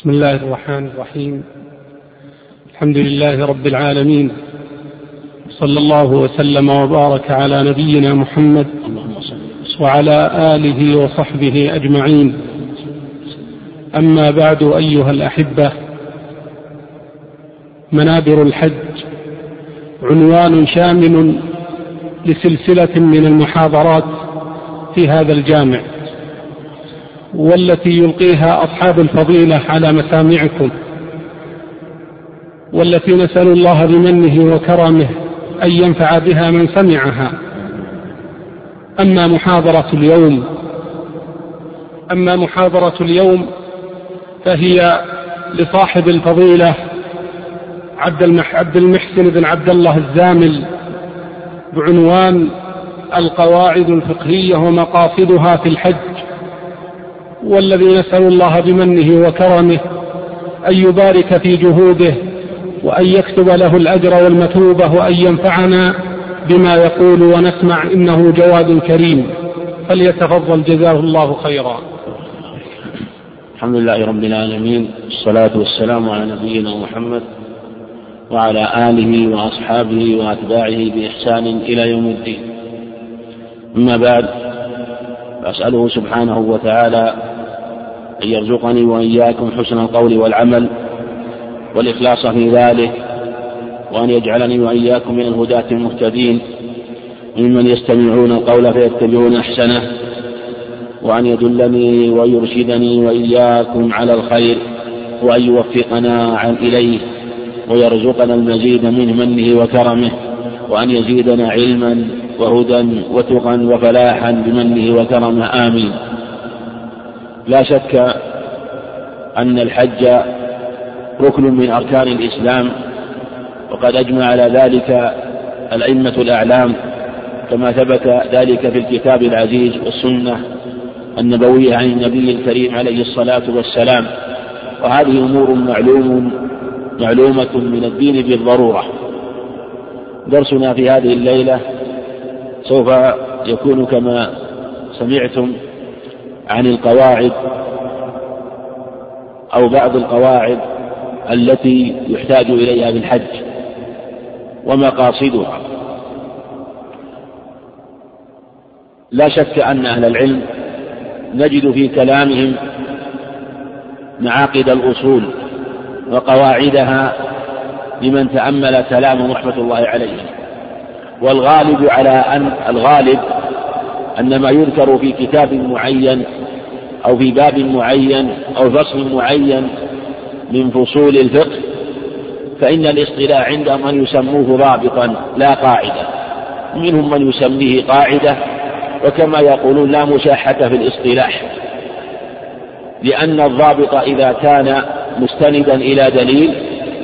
بسم الله الرحمن الرحيم. الحمد لله رب العالمين. صلى الله وسلم وبارك على نبينا محمد وعلى آله وصحبه أجمعين. أما بعد أيها الأحبة منابر الحج عنوان شامل لسلسلة من المحاضرات في هذا الجامع. والتي يلقيها أصحاب الفضيلة على مسامعكم والتي نسأل الله بمنه وكرمه أن ينفع بها من سمعها. أما محاضرة اليوم أما محاضرة اليوم فهي لصاحب الفضيلة عبد المح عبد المحسن بن عبد الله الزامل بعنوان القواعد الفقهية ومقاصدها في الحج. والذي نسأل الله بمنه وكرمه أن يبارك في جهوده وأن يكتب له الأجر والمثوبة وأن ينفعنا بما يقول ونسمع إنه جواد كريم. فليتفضل جزاه الله خيرا. الحمد لله رب العالمين والصلاة والسلام على نبينا محمد وعلى آله وأصحابه وأتباعه بإحسان إلى يوم الدين. أما بعد فأسأله سبحانه وتعالى أن يرزقني وإياكم حسن القول والعمل والإخلاص في ذلك وأن يجعلني وإياكم من الهداة المهتدين ممن يستمعون القول فيتبعون أحسنه وأن يدلني ويرشدني وإياكم على الخير وأن يوفقنا عن إليه ويرزقنا المزيد من منه وكرمه وأن يزيدنا علما وهدى وتقا وفلاحا بمنه وكرمه. آمين. لا شك أن الحج ركن من أركان الإسلام وقد أجمع على ذلك الأئمة الأعلام كما ثبت ذلك في الكتاب العزيز والسنة النبوية عن النبي الكريم عليه الصلاة والسلام. وهذه أمور معلوم معلومة من الدين بالضرورة. درسنا في هذه الليلة سوف يكون كما سمعتم عن القواعد أو بعض القواعد التي يحتاج إليها في الحج ومقاصدها. لا شك أن أهل العلم نجد في كلامهم معاقد الأصول وقواعدها لمن تأمل كلام رحمة الله عليه والغالب على أن الغالب أن ما يذكر في كتاب معين أو في باب معين أو فصل معين من فصول الفقه فإن الاصطلاح عندهم أن يسموه ضابطا لا قاعدة منهم من يسميه قاعدة وكما يقولون لا مشاحة في الاصطلاح لأن الضابط إذا كان مستندا إلى دليل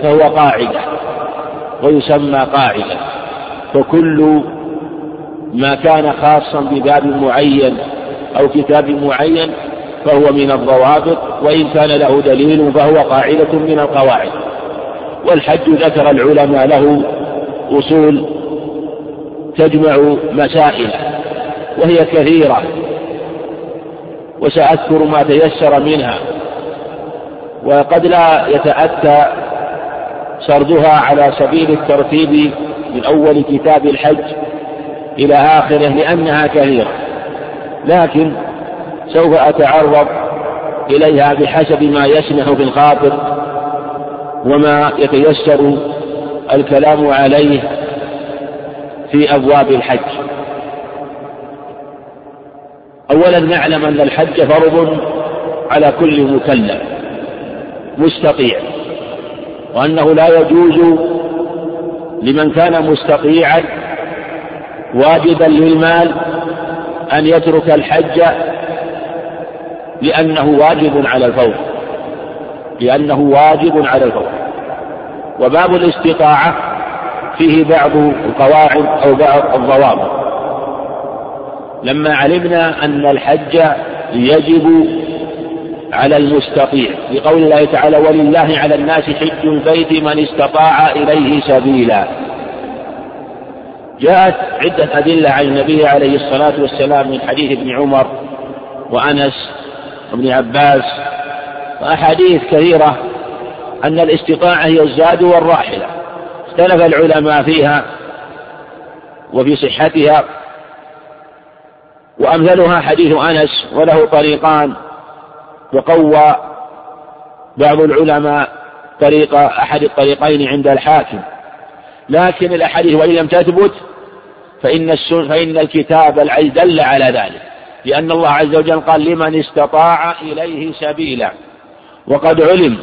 فهو قاعدة ويسمى قاعدة فكل ما كان خاصا بباب معين أو كتاب معين فهو من الضوابط وإن كان له دليل فهو قاعدة من القواعد. والحج ذكر العلماء له أصول تجمع مسائل وهي كثيرة. وسأذكر ما تيسر منها وقد لا يتأتى سردها على سبيل الترتيب من أول كتاب الحج إلى آخره لأنها كثيرة. لكن سوف أتعرض إليها بحسب ما يسمح بالخاطر وما يتيسر الكلام عليه في أبواب الحج. أولا نعلم أن الحج فرض على كل مكلف مستطيع وأنه لا يجوز لمن كان مستطيعا واجبا للمال أن يترك الحج لأنه واجب على الفور لأنه واجب على الفور وباب الاستطاعة فيه بعض القواعد أو بعض الضوابط. لما علمنا أن الحج يجب على المستطيع لقول الله تعالى ولله على الناس حج البيت من استطاع إليه سبيلا. جاءت عدة أدلة عن النبي عليه الصلاة والسلام من حديث ابن عمر وأنس وابن عباس وأحاديث كثيرة أن الاستطاعة هي الزاد والراحلة. اختلف العلماء فيها وفي صحتها وأمثلها حديث أنس وله طريقان وقوى بعض العلماء طريق أحد الطريقين عند الحاكم. لكن الأحاديث وإن لم تثبت فإن, فإن الكتاب العزيز دل على ذلك لأن الله عز وجل قال لمن استطاع إليه سبيلا. وقد علم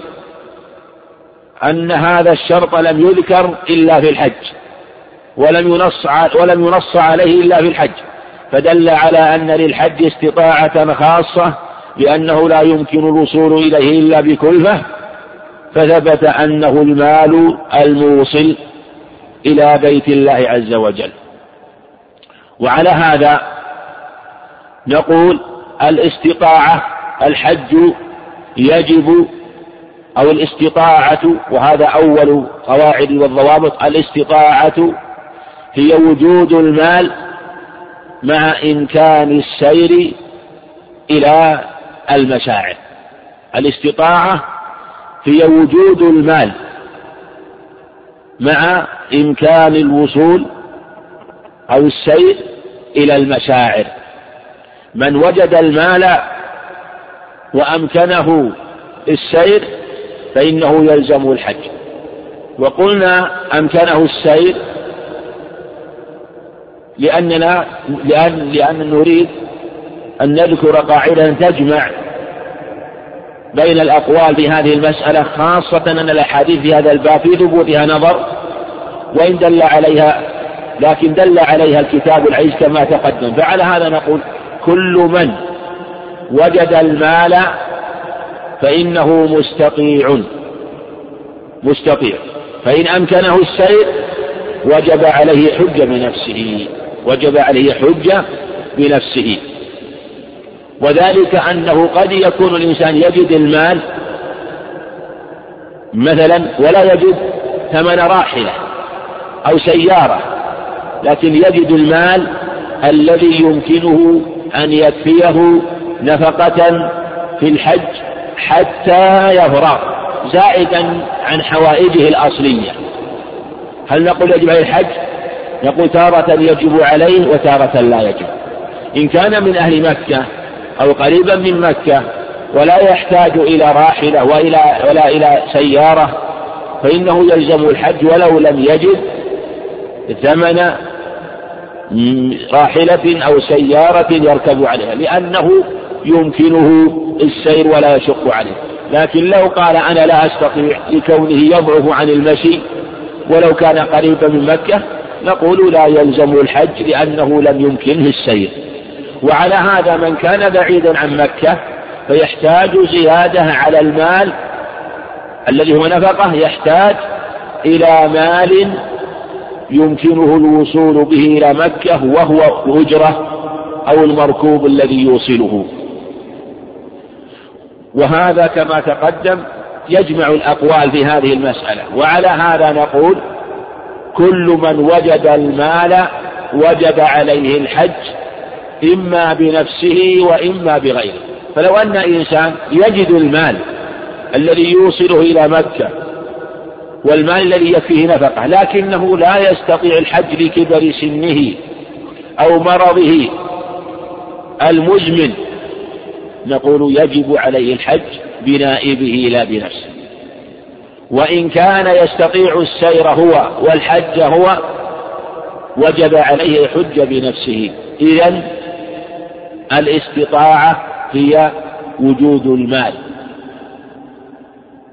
أن هذا الشرط لم يذكر إلا في الحج ولم ينص ولم ينص عليه إلا في الحج. فدل على أن للحج استطاعة خاصة لأنه لا يمكن الوصول إليه إلا بكلفة فثبت أنه المال الموصل إلى بيت الله عز وجل. وعلى هذا نقول الاستطاعة الحج يجب أو الاستطاعة وهذا أول قواعد والضوابط الاستطاعة هي وجود المال مع إمكان السير إلى المشاعر. الاستطاعة هي وجود المال مع إمكان الوصول أو السير إلى المشاعر. من وجد المال وأمكنه السير فإنه يلزم الحج. وقلنا أمكنه السير لأننا لأن لأن نريد أن نذكر قاعدة تجمع بين الأقوال في هذه المسألة خاصة أن الأحاديث في هذا الباب في ثبوتها نظر وإن دل عليها لكن دل عليها الكتاب العزيز كما تقدم. فعلى هذا نقول كل من وجد المال فإنه مستطيع. مستطيع. فإن أمكنه السير وجب عليه حجة بنفسه. وجب عليه حجة بنفسه. وذلك أنه قد يكون الإنسان يجد المال مثلا ولا يجد ثمن راحلة أو سيارة لكن يجد المال الذي يمكنه أن يكفيه نفقة في الحج حتى يفرغ زائدا عن حوائجه الأصلية هل نقول يجب عليه الحج؟ نقول تارة يجب عليه وتارة لا يجب إن كان من أهل مكة أو قريبا من مكة ولا يحتاج إلى راحلة وإلى ولا إلى سيارة فإنه يلزم الحج ولو لم يجد ثمن راحلة أو سيارة يركب عليها لأنه يمكنه السير ولا يشق عليه. لكن لو قال أنا لا أستطيع لكونه يضعف عن المشي ولو كان قريبا من مكة نقول لا يلزم الحج لأنه لم يمكنه السير. وعلى هذا من كان بعيدا عن مكة فيحتاج زيادة على المال الذي هو نفقة يحتاج إلى مال يمكنه الوصول به إلى مكة وهو الأجرة أو المركوب الذي يوصله. وهذا كما تقدم يجمع الأقوال في هذه المسألة. وعلى هذا نقول كل من وجد المال وجب عليه الحج إما بنفسه وإما بغيره. فلو أن إنسان يجد المال الذي يوصله إلى مكة والمال الذي يكفيه نفقة لكنه لا يستطيع الحج لكبر سنه أو مرضه المزمن نقول يجب عليه الحج بنائبه لا بنفسه. وإن كان يستطيع السير هو والحج هو وجب عليه الحج بنفسه. إذا الاستطاعة هي وجود المال.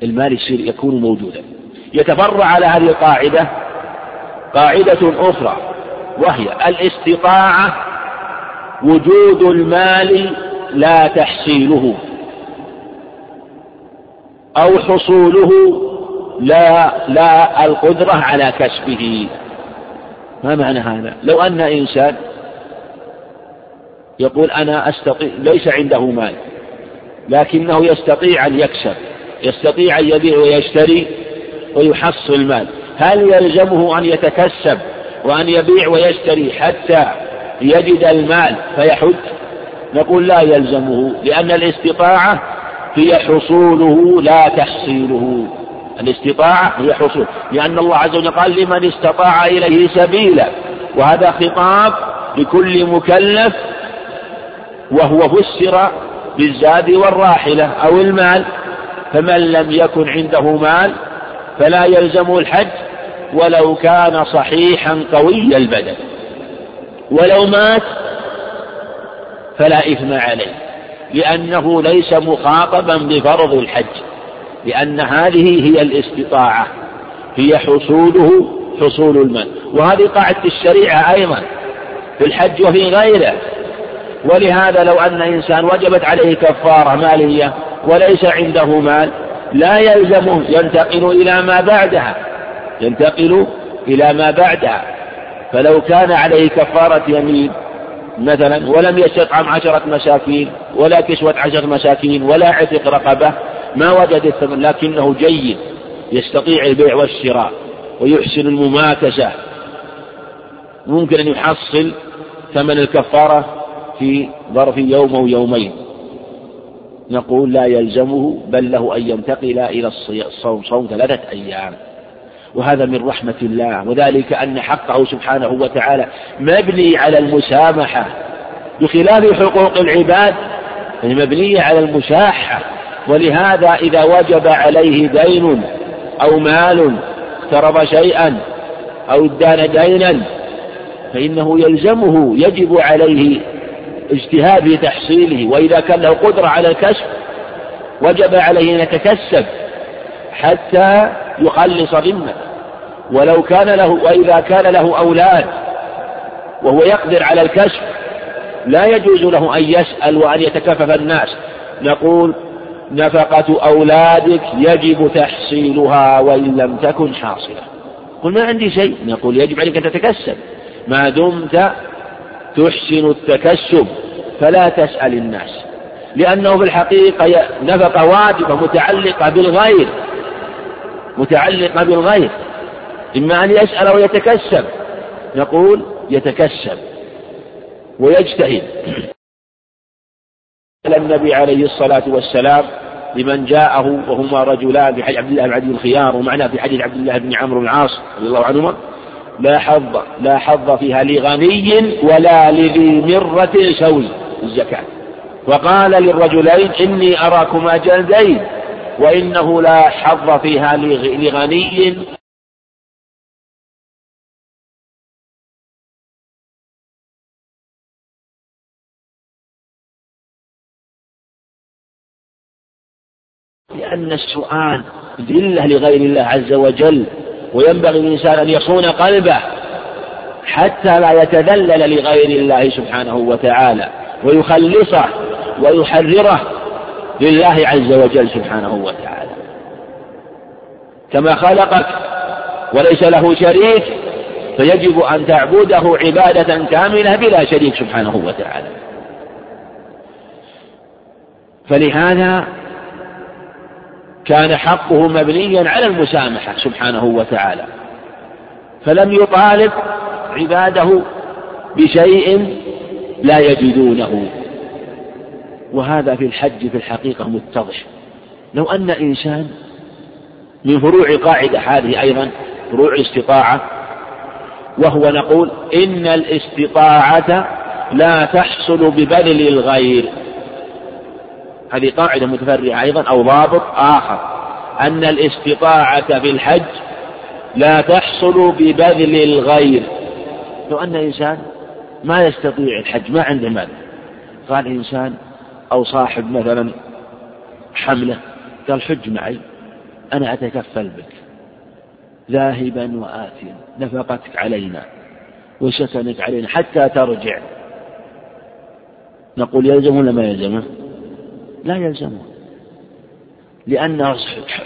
المال يصير يكون موجودا. يتفرع على هذه القاعدة قاعدة أخرى وهي الاستطاعة وجود المال لا تحصيله أو حصوله لا لا القدرة على كسبه. ما معنى هذا؟ لو أن إنسان يقول أنا أستطيع ليس عنده مال لكنه يستطيع أن يكسب يستطيع أن يبيع ويشتري ويحصل مال. هل يلزمه أن يتكسب وأن يبيع ويشتري حتى يجد المال فيحج؟ نقول لا يلزمه لأن الاستطاعة هي حصوله لا تحصيله. الاستطاعة هي حصول. لأن الله عز وجل قال لمن استطاع إليه سبيلا وهذا خطاب لكل مكلف وهو فسر بالزاد والراحلة أو المال فمن لم يكن عنده مال فلا يلزمه الحج ولو كان صحيحا قوي البدن. ولو مات فلا إثم عليه لأنه ليس مخاطبا بفرض الحج لأن هذه هي الاستطاعة هي حصوله حصول المال. وهذه قاعدة الشريعة أيضا في الحج وفي غيره. ولهذا لو أن إنسان وجبت عليه كفارة مالية وليس عنده مال لا يلزمه ينتقل إلى ما بعدها ينتقل إلى ما بعدها. فلو كان عليه كفارة يمين مثلا ولم يستطعم عشرة مساكين ولا كسوة عشرة مساكين ولا عتق رقبة ما وجد الثمن لكنه جيد يستطيع البيع والشراء ويحسن المماكسة. ممكن أن يحصل ثمن الكفارة في ظرف يوم أو يومين. نقول لا يلزمه بل له أن ينتقل إلى الصوم صوم ثلاثة أيام. وهذا من رحمة الله. وذلك أن حقه سبحانه وتعالى مبني على المسامحة. بخلاف حقوق العباد فهي مبنية على المشاحة ولهذا إذا وجب عليه دين أو مال اقترض شيئا أو ادان دينا فإنه يلزمه يجب عليه اجتهاد في تحصيله وإذا كان له قدرة على الكسب وجب عليه أن يتكسب حتى يخلص ذمته ولو كان له وإذا كان له أولاد وهو يقدر على الكشف لا يجوز له أن يسأل وأن يتكفف الناس. نقول نفقة أولادك يجب تحصيلها وإن لم تكن حاصلة. قل ما عندي شيء. نقول يجب عليك أن تتكسب. ما دمت تحسن التكسب فلا تسأل الناس. لأنه في الحقيقة نفقة واجبة متعلقة بالغير متعلقة بالغير. إما أن يسأل أو يتكسب نقول يتكسب ويجتهد. قال النبي عليه الصلاة والسلام لمن جاءه وهما رجلان في حديث عبد الله بن عدي الخيار ومعناه في حديث عبد الله بن عمرو بن العاص رضي الله عنهما لا حظ لا حظ فيها لغني ولا لذي مرة سوي. الزكاة. وقال للرجلين إني أراكما جلدين وإنه لا حظ فيها لغني. لأن السؤال ذلة لغير الله عز وجل. وينبغي للإنسان أن يصون قلبه حتى لا يتذلل لغير الله سبحانه وتعالى ويخلصه ويحرره لله عز وجل سبحانه وتعالى. كما خلقك وليس له شريك فيجب أن تعبده عبادة كاملة بلا شريك سبحانه وتعالى. فلهذا كان حقه مبنيا على المسامحة سبحانه وتعالى. فلم يطالب عباده بشيء لا يجدونه. وهذا في الحج في الحقيقة متضح. لو أن إنسان من فروع قاعدة هذه أيضا فروع الاستطاعة وهو نقول إن الاستطاعة لا تحصل ببذل الغير. هذه قاعدة متفرعة أيضا أو ضابط آخر أن الاستطاعة في الحج لا تحصل ببذل الغير. لو أن إنسان ما يستطيع الحج ما عنده مال. قال إنسان أو صاحب مثلا حملة قال حج معي أنا أتكفل بك. ذاهبا وآتيا نفقتك علينا وسكنك علينا حتى ترجع. نقول يلزم ولا ما يلزمه؟ لا يلزمه لأن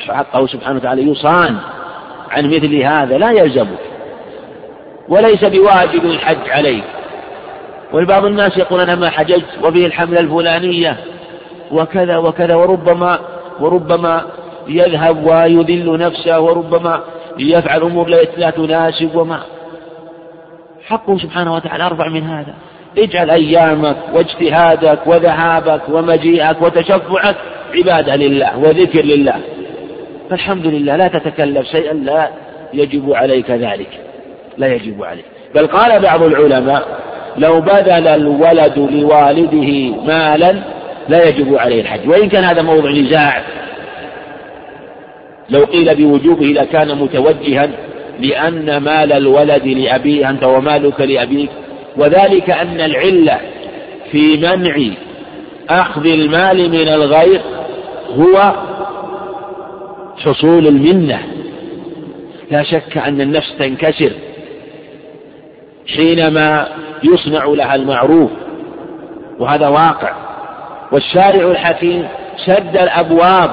حقه سبحانه وتعالى يصان عن مثل هذا لا يلزمك وليس بواجب الحج عليك ولبعض الناس يقول أنا ما حججت وبه الحملة الفلانية وكذا وكذا وربما وربما يذهب ويذل نفسه وربما يفعل أمور لا تناسب وما. حقه سبحانه وتعالى أرفع من هذا. اجعل أيامك واجتهادك وذهابك ومجيئك وتشفعك عبادة لله وذكر لله. فالحمد لله لا تتكلف شيئا لا يجب عليك ذلك. لا يجب عليك. بل قال بعض العلماء لو بذل الولد لوالده مالا لا يجب عليه الحج. وإن كان هذا موضع نزاع لو قيل بوجوبه لكان متوجها لأن مال الولد لأبيه أنت ومالك لأبيك. وذلك أن العلة في منع أخذ المال من الغير هو حصول المنة. لا شك أن النفس تنكسر حينما يصنع لها المعروف وهذا واقع. والشارع الحكيم سد الأبواب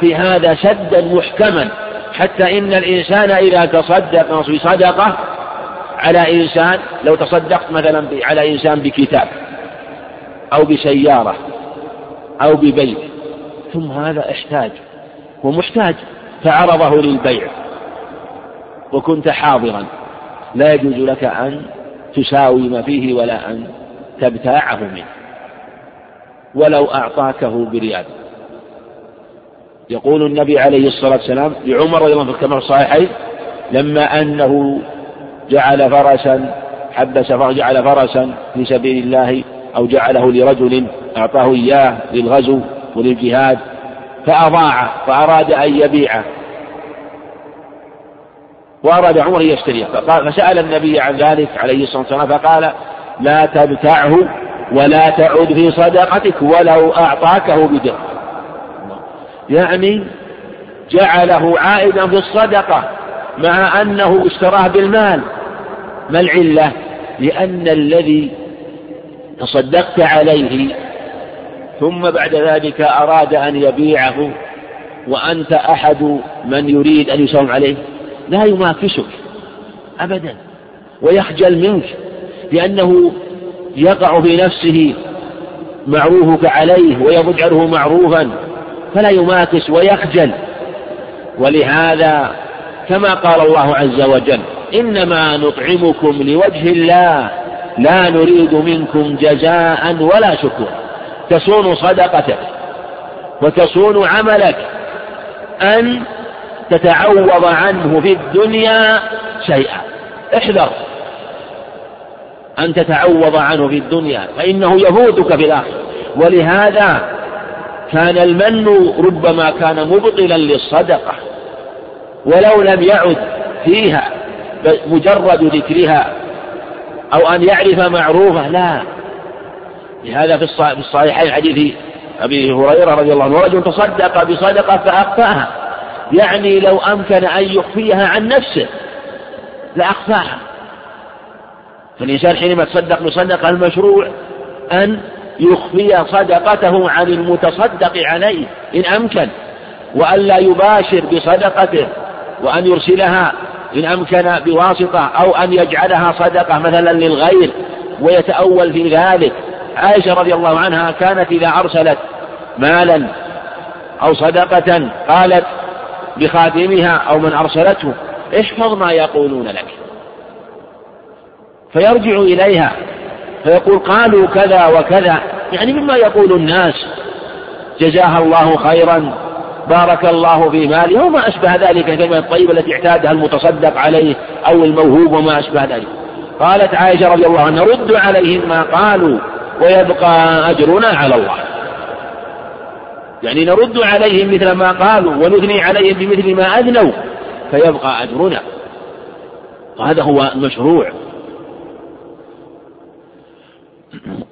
في هذا سدا محكما حتى إن الإنسان إذا تصدق في صدقة على إنسان لو تصدقت مثلا على إنسان بكتاب أو بسيارة أو ببيت ثم هذا أحتاج هو محتاج فعرضه للبيع. وكنت حاضرا لا يجوز لك أن تساوي ما فيه ولا أن تبتاعه منه. ولو أعطاكه بريال. يقول النبي عليه الصلاة والسلام لعمر رضي الله عنه كما في الصحيحين لما أنه جعل فرسا حبس جعل فرسا في سبيل الله أو جعله لرجل أعطاه إياه للغزو وللجهاد فأضاعه فأراد أن يبيعه. وأراد عمر أن يشتريه فسأل النبي عن ذلك عليه الصلاة والسلام فقال لا تبتعه ولا تعد في صدقتك ولو أعطاكه بدرهم. يعني جعله عائدا في الصدقة مع أنه اشتراه بالمال. ما العلة؟ لأن الذي تصدقت عليه ثم بعد ذلك أراد أن يبيعه وأنت أحد من يريد أن يساوم عليه لا يماكسك أبدا ويخجل منك لأنه يقع في نفسه معروفك عليه ويجعله معروفا فلا يماكس ويخجل. ولهذا كما قال الله عز وجل إنما نطعمكم لوجه الله لا نريد منكم جزاء ولا شكورا. تصون صدقتك وتصون عملك أن تتعوض عنه في الدنيا شيئا. احذر أن تتعوض عنه في الدنيا فإنه يفوتك في الآخرة. ولهذا كان المن ربما كان مبطلا للصدقة ولو لم يعد فيها مجرد ذكرها أو أن يعرف معروفه لا. لهذا في الصحيحين حديث أبي هريرة رضي الله عنه رجل تصدق بصدقة فأخفاها. يعني لو أمكن أن يخفيها عن نفسه لأخفاها. فالإنسان حينما تصدق بصدقة المشروع أن يخفي صدقته عن المتصدق عليه إن أمكن. وأن لا يباشر بصدقته وأن يرسلها إن أمكن بواسطة أو أن يجعلها صدقة مثلا للغير ويتأول في ذلك. عائشة رضي الله عنها كانت إذا أرسلت مالا أو صدقة قالت بخادمها أو من أرسلته احفظ ما يقولون لك؟ فيرجع إليها فيقول قالوا كذا وكذا يعني مما يقول الناس جزاها الله خيرا. بارك الله في ماله وما أشبه ذلك الكلمة الطيبة التي اعتادها المتصدق عليه أو الموهوب وما أشبه ذلك. قالت عائشة رضي الله عنها رد عليهم ما قالوا ويبقى أجرنا على الله. يعني نرد عليهم مثل ما قالوا ونثني عليهم بمثل ما أذنوا فيبقى أجرنا. وهذا هو المشروع.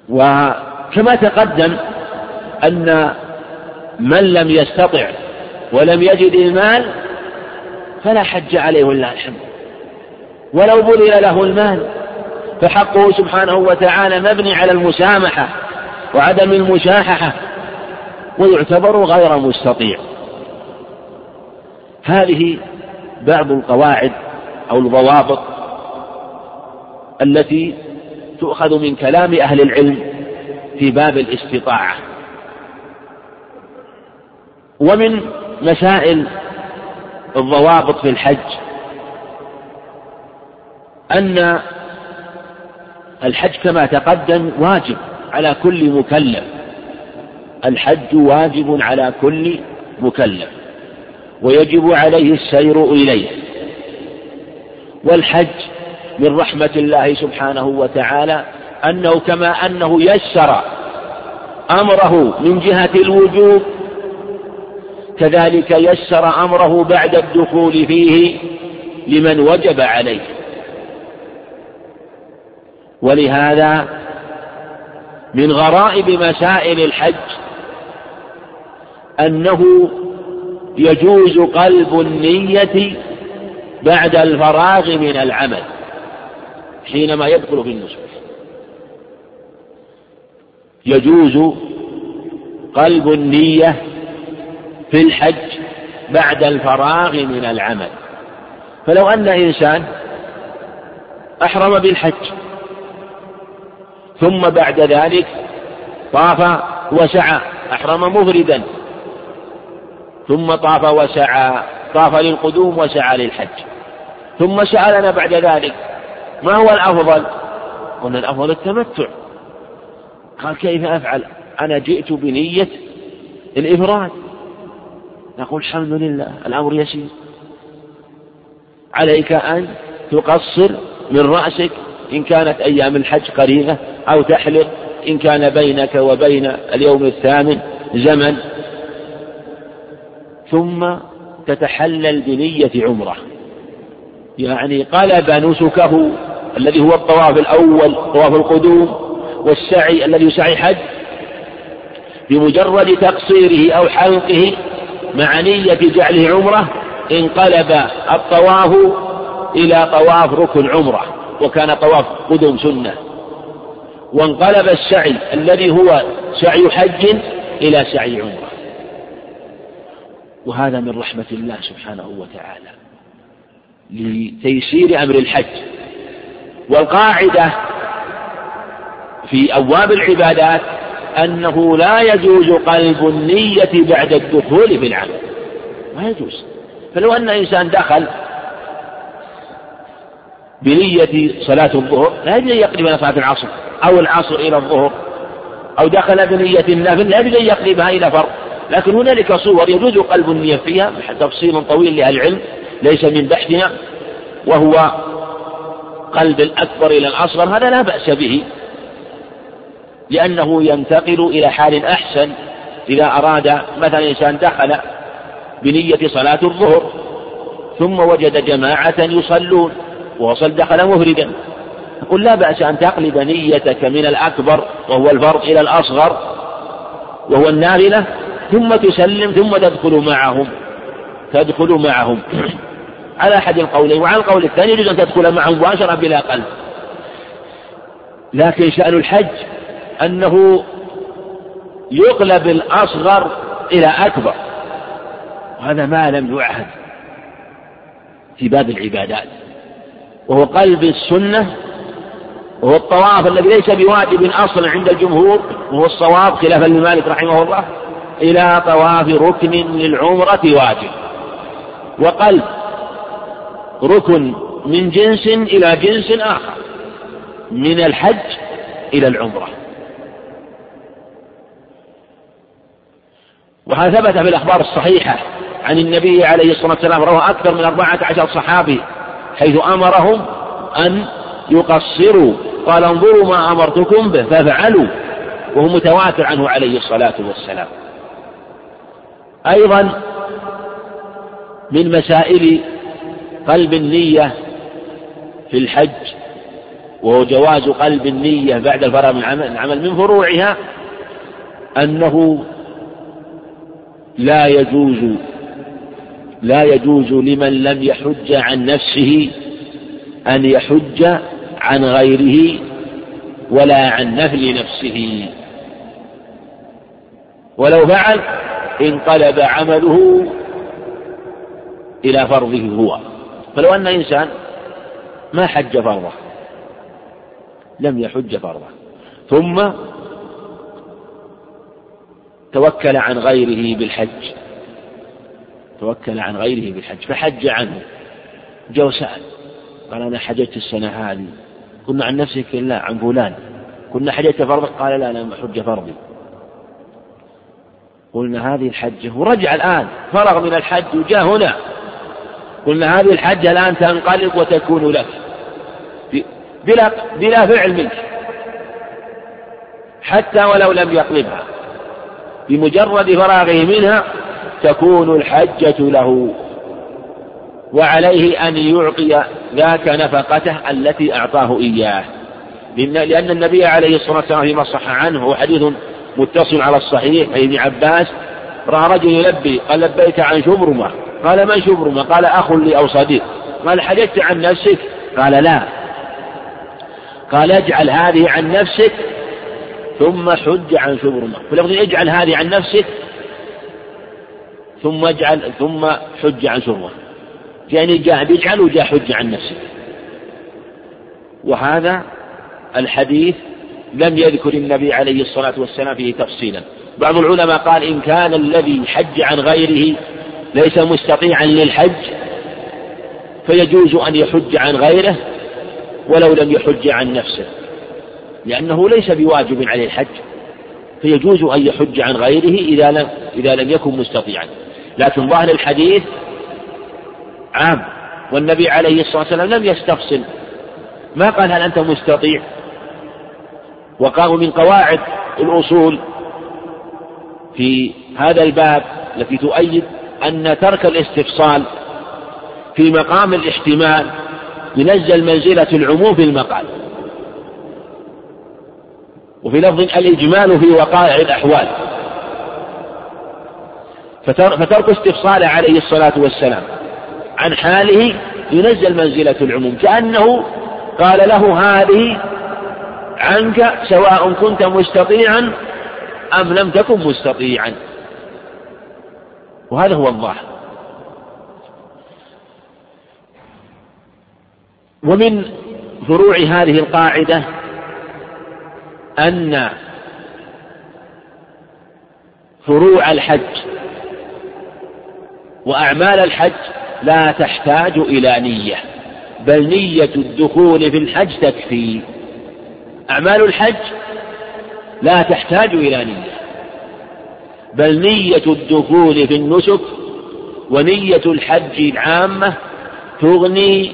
وكما تقدم أن من لم يستطع ولم يجد المال فلا حج عليه ولله الحمد ولو بذل له المال فحقه سبحانه وتعالى مبني على المسامحة وعدم المشاححة ويعتبر غير مستطيع. هذه بعض القواعد أو الضوابط التي تؤخذ من كلام أهل العلم في باب الاستطاعة. ومن مسائل الضوابط في الحج. أن الحج كما تقدم واجب على كل مكلف. الحج واجب على كل مكلف. ويجب عليه السير إليه. والحج من رحمة الله سبحانه وتعالى أنه كما أنه يسر أمره من جهة الوجوب كذلك يسر أمره بعد الدخول فيه لمن وجب عليه. ولهذا من غرائب مسائل الحج أنه يجوز قلب النية بعد الفراغ من العمل حينما يدخل في النسك يجوز قلب النية في الحج بعد الفراغ من العمل. فلو أن إنسان أحرم بالحج ثم بعد ذلك طاف وسعى أحرم مفردا ثم طاف وسعى طاف للقدوم وسعى للحج ثم سألنا بعد ذلك ما هو الأفضل؟ قلنا الأفضل التمتع. قال كيف أفعل؟ أنا جئت بنية الإفراد. نقول الحمد لله الأمر يسير. عليك أن تقصر من رأسك إن كانت أيام الحج قريبة أو تحلق إن كان بينك وبين اليوم الثامن زمن. ثم تتحلل بنية عمرة. يعني قلب نسكه الذي هو الطواف الأول طواف القدوم والسعي الذي يسعي حج بمجرد تقصيره أو حلقه مع نية جعله عمرة انقلب الطواف إلى طواف ركن عمرة وكان طواف قدوم سنة. وانقلب السعي الذي هو سعي حج إلى سعي عمرة. وهذا من رحمة الله سبحانه وتعالى لتيسير أمر الحج. والقاعدة في أبواب العبادات أنه لا يجوز قلب النية بعد الدخول في العمل. ما يجوز. فلو أن إنسان دخل بنية صلاة الظهر لا يجوز أن يقلب إلى صلاة العصر أو العصر إلى الظهر أو دخل بنية النافل لا يجوز أن يقلبها إلى فرض. لكن هنالك صور يجوز قلب النية فيها تفصيل طويل لأهل العلم ليس من بحثنا وهو قلب الأكبر إلى الأصغر هذا لا بأس به. لأنه ينتقل إلى حال أحسن. إذا أراد مثلا إنسان دخل بنية صلاة الظهر ثم وجد جماعة يصلون ووصل دخل مفردا. قل لا بأس أن تقلب نيتك من الأكبر وهو الفرض إلى الأصغر وهو النافلة ثم تسلم ثم تدخل معهم. تدخل معهم. على أحد القولين وعلى القول الثاني يجوز أن تدخل معهم مباشرة بلا قلب. لكن شأن الحج أنه يقلب الأصغر إلى أكبر. وهذا ما لم يعهد في باب العبادات. وهو قلب السنة وهو الطواف الذي ليس بواجب أصلا عند الجمهور وهو الصواب خلافا لمالك رحمه الله إلى طواف ركن للعمرة واجب. وقلب ركن من جنس إلى جنس آخر من الحج إلى العمرة. وهذا ثبت في الأخبار الصحيحة. عن النبي عليه الصلاة والسلام روى أكثر من أربعة عشر صحابي حيث أمرهم أن يقصروا. قال انظروا ما أمرتكم به ففعلوا وهو متواتر عنه عليه الصلاة والسلام. أيضا من مسائل قلب النية في الحج وهو جواز قلب النية بعد الفراغ من العمل من فروعها أنه لا يجوز لا يجوز لمن لم يحج عن نفسه أن يحج عن غيره ولا عن نفل نفسه. ولو فعل انقلب عمله إلى فرضه هو. فلو أن إنسان ما حج فرضه لم يحج فرضه. ثم توكل عن غيره بالحج. توكل عن غيره بالحج. فحج عنه. جو سأل. قال أنا حججت السنة هذه. قلنا عن نفسك؟ لا عن فلان. كنا حججت فرضك؟ قال لا أنا حج فرضي. قلنا هذه الحجة. ورجع الآن. فرغ من الحج وجاء هنا. قلنا هذه الحجة الآن تنقلب وتكون لك. بلا بلا فعل منك. حتى ولو لم يقلبها. بمجرد فراغه منها تكون الحجة له. وعليه أن يعطي ذاك نفقته التي أعطاه إياه. لأن النبي عليه الصلاة والسلام فيما صح عنه هو حديث متصل على الصحيح أي ابن عباس رأى رجل يلبي قال لبيك عن شبرمة. قال من شبرمة؟ قال أخ لي أو صديق. قال حججت عن نفسك؟ قال لا. قال اجعل هذه عن نفسك ثم حج عن شبرمة فلفظ اجعل هذه عن نفسك ثم اجعل ثم حج عن شبرمة يعني جاء بيجعل وجاء حج عن نفسك. وهذا الحديث لم يذكر النبي عليه الصلاة والسلام فيه تفصيلا. بعض العلماء قال إن كان الذي حج عن غيره ليس مستطيعا للحج فيجوز أن يحج عن غيره ولو لم يحج عن نفسه. لأنه ليس بواجب عليه الحج فيجوز أن يحج عن غيره إذا لم إذا لم يكن مستطيعا. لكن ظاهر الحديث عام والنبي عليه الصلاة والسلام لم يستفصل. ما قال هل أنت مستطيع؟ وقالوا من قواعد الأصول في هذا الباب التي تؤيد أن ترك الاستفصال في مقام الاحتمال ينزل منزلة العموم في المقال. وفي لفظ الإجمال في وقائع الأحوال. فترك استفصاله عليه الصلاة والسلام عن حاله ينزل منزلة العموم كأنه قال له هذه عنك سواء كنت مستطيعا أم لم تكن مستطيعا. وهذا هو الظاهر. ومن فروع هذه القاعدة أن فروع الحج وأعمال الحج لا تحتاج إلى نية بل نية الدخول في الحج تكفي. أعمال الحج لا تحتاج إلى نية بل نية الدخول في النسك ونية الحج العامة تغني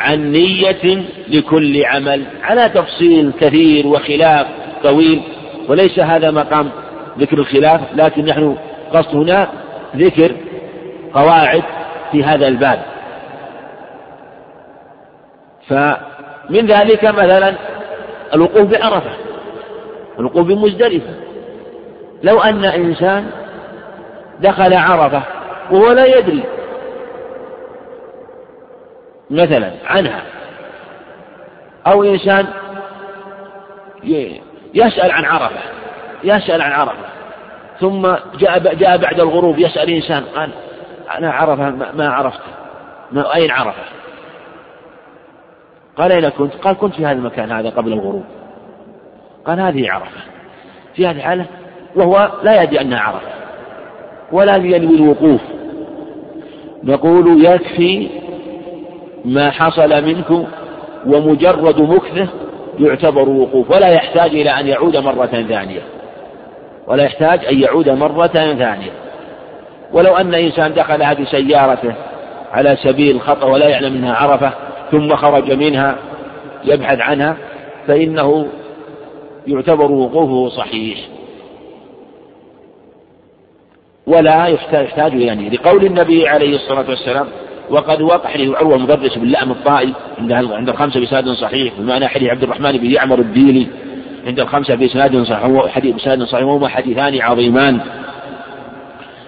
عن نية لكل عمل. على تفصيل كثير وخلاف طويل وليس هذا مقام ذكر الخلاف لكن نحن قصد هنا ذكر قواعد في هذا الباب. فمن ذلك مثلا الوقوف بعرفة الوقوف بمزدلفة. لو أن إنسان دخل عرفة وهو لا يدري مثلا عنها أو إنسان يسأل عن عرفة يسأل عن عرفة. ثم جاء جاء بعد الغروب يسأل إنسان قال أنا عرفة ما عرفت. ما أين عرفة؟ قال أين كنت؟ قال كنت في هذا المكان هذا قبل الغروب. قال هذه عرفة. في هذه الحالة وهو لا يدري أنها عرفة ولا ينوي الوقوف. نقول يكفي ما حصل منك ومجرد مكثه يعتبر وقوف ولا يحتاج إلى أن يعود مرة ثانية. ولا يحتاج أن يعود مرة ثانية. ولو أن إنسان دخل هذه سيارته على سبيل الخطأ ولا يعلم أنها عرفة ثم خرج منها يبحث عنها فإنه يعتبر وقوفه صحيح. ولا يحتاج إلى يعني لقول النبي عليه الصلاة والسلام وقد وقع حديث عروة المدرس باللأم الطائي عند عند الخمسة بإسناد صحيح بمعنى حديث عبد الرحمن بن يعمر الديلي عند الخمسة بإسناد صحيح حديث بإسناد صحيح وهما حديثان عظيمان.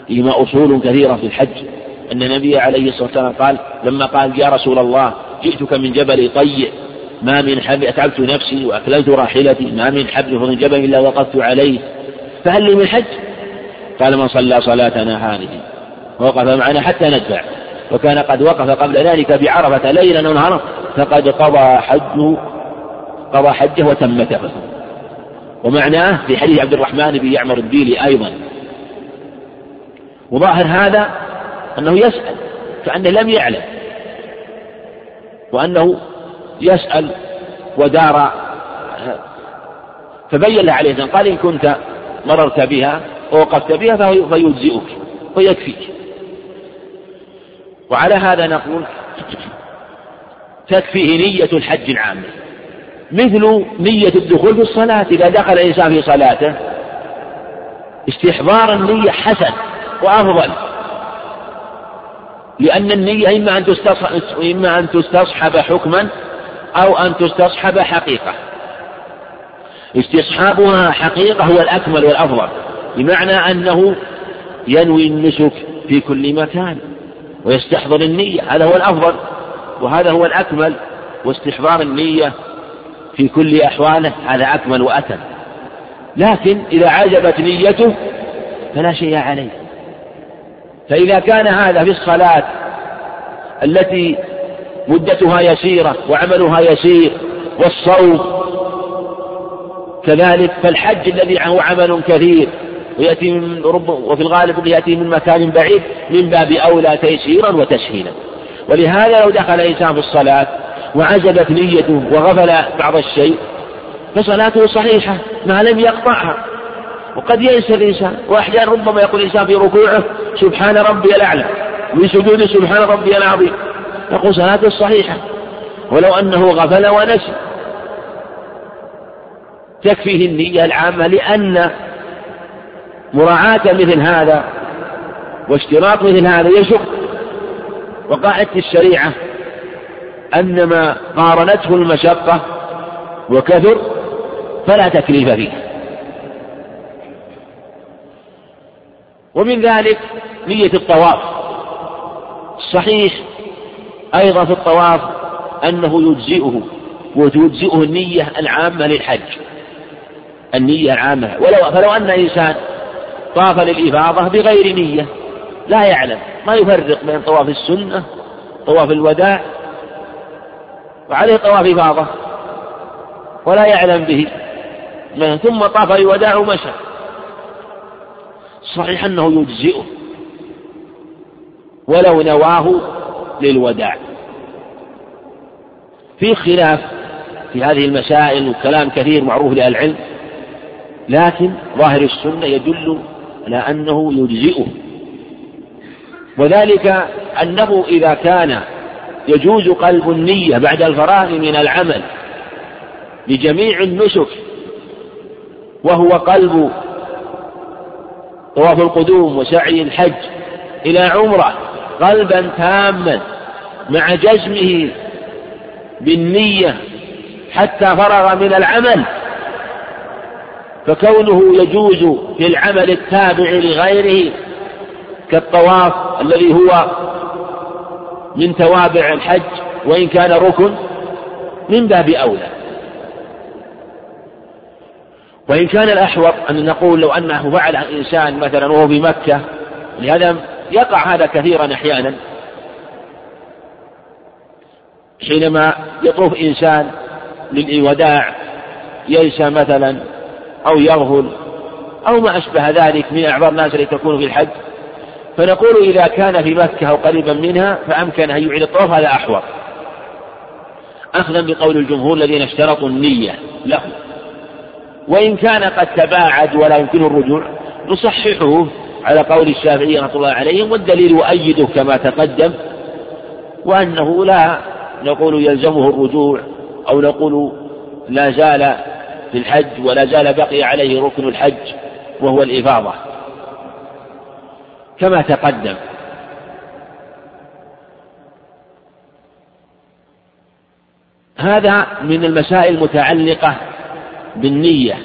فيهما أصول كثيرة في الحج. أن النبي عليه الصلاة والسلام قال لما قال يا رسول الله جئتك من جبل طيء ما من حبل أتعبت نفسي وأكللت راحلتي ما من حبل من جبل إلا وقفت عليه. فهل لي من حج؟ قال من صلى صلاتنا هذه. ووقف معنا حتى ندفع وكان قد وقف قبل ذلك بعرفة ليلا ونهارا فقد قضى حجه قضى حجه وتمته ومعناه في حديث عبد الرحمن بن يعمر الديلي أيضا. وظاهر هذا أنه يسأل كأنه لم يعلم. وأنه يسأل ودار فبين له عليه قال إن كنت مررت بها ووقفت بها فيجزئك ويكفيك وعلى هذا نقول تكفيه نية الحج العامة مثل نية الدخول في الصلاة إذا دخل الإنسان في صلاته استحضار النية حسن وأفضل. لأن النية إما أن تستصحب إما أن تستصحب حكما أو أن تستصحب حقيقة. استصحابها حقيقة هو الأكمل والأفضل بمعنى أنه ينوي النسك في كل مكان. ويستحضر النية. هذا هو الأفضل وهذا هو الأكمل. واستحضار النية في كل أحواله هذا أكمل وأتم. لكن إذا عجبت نيته فلا شيء عليه. فإذا كان هذا في الصلاة التي مدتها يسيرة وعملها يسير والصوم كذلك فالحج الذي هو عمل كثير. ويأتي من رب وفي الغالب يأتي من مكان بعيد من باب أولى تيسيرا وتسهيلا. ولهذا لو دخل الإنسان في الصلاة وعجبت نيته وغفل بعض الشيء فصلاته صحيحة ما لم يقطعها. وقد ينسى الإنسان. وأحيانا ربما يقول الإنسان في ركوعه سبحان ربي الأعلى. من سجوده سبحان ربي العظيم. يقول صلاته صحيحة. ولو أنه غفل ونسي. تكفيه النية العامة لأن مراعاة مثل هذا واشتراط مثل هذا يشق وقاعدة الشريعة أن ما قارنته المشقة وكثر فلا تكليف فيه. ومن ذلك نية الطواف. صحيح أيضا في الطواف أنه يجزئه وتجزئه النية العامة للحج. النية العامة. ولو فلو أن إنسان طاف للإفاضة بغير نية. لا يعلم. ما يفرق بين طواف السنة طواف الوداع وعليه طواف إفاضة ولا يعلم به. ثم طاف الوداع ومشى. صحيح أنه يجزئه. ولو نواه للوداع. في خلاف في هذه المسائل وكلام كثير معروف لأهل العلم لكن ظاهر السنة يدل على أنه يجزئه. وذلك أنه إذا كان يجوز قلب النية بعد الفراغ من العمل لجميع النسك وهو قلب طواف القدوم وسعي الحج إلى عمرة قلبا تاما مع جزمه بالنية حتى فرغ من العمل فكونه يجوز في العمل التابع لغيره كالطواف الذي هو من توابع الحج وإن كان ركن من باب أولى. وإن كان الأحوط أن نقول لو أنه فعل إنسان مثلا وهو بمكة لهذا يقع هذا كثيرا أحيانا. حينما يطوف إنسان للوداع ينسى مثلا أو يغفل أو ما أشبه ذلك من أعذار الناس التي تكون في الحج. فنقول إذا كان في مكة أو قريبا منها فأمكن أن يعيد الطواف هذا أحوط. أخذا بقول الجمهور الذين اشترطوا النية له. وإن كان قد تباعد ولا يمكنه الرجوع نصححه على قول الشافعي رحمة الله عليهم والدليل يؤيده كما تقدم وأنه لا نقول يلزمه الرجوع أو نقول لا زال في الحج ولا زال بقي عليه ركن الحج وهو الإفاضة. كما تقدم. هذا من المسائل المتعلقة بالنية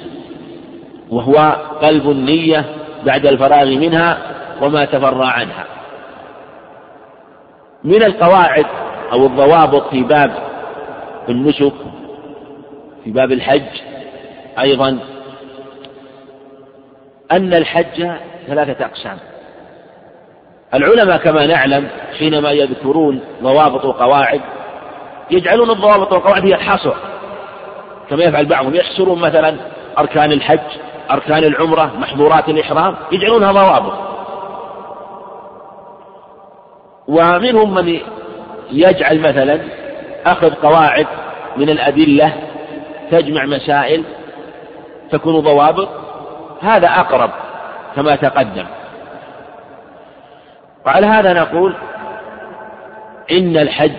وهو قلب النية بعد الفراغ منها وما تفرع عنها. من القواعد أو الضوابط في باب النسك في باب الحج أيضا أن الحج ثلاثة أقسام. العلماء كما نعلم حينما يذكرون ضوابط وقواعد يجعلون الضوابط والقواعد هي الحصر كما يفعل بعضهم يحصرون مثلا أركان الحج أركان العمرة محظورات الإحرام يجعلونها ضوابط. ومنهم من يجعل مثلا أخذ قواعد من الأدلة تجمع مسائل تكون ضوابط هذا أقرب كما تقدم. وعلى هذا نقول إن الحج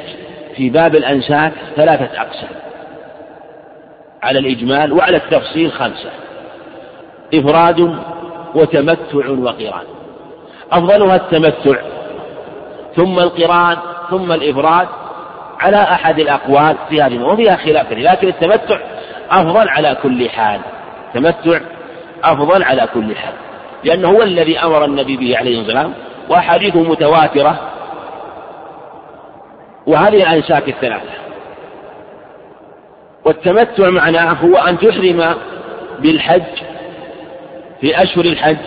في باب الأنساك ثلاثة أقسام على الإجمال وعلى التفصيل خمسة إفراد وتمتع وقران. أفضلها التمتع ثم القران ثم الإفراد على أحد الأقوال في هذه وفيها خلاف لكن التمتع أفضل على كل حال. التمتع أفضل على كل حال لأنه هو الذي أمر النبي به عليه والسلام وأحاديثه متواترة. وهذه الأنساك الثلاثة. والتمتع معناه هو أن تحرم بالحج في أشهر الحج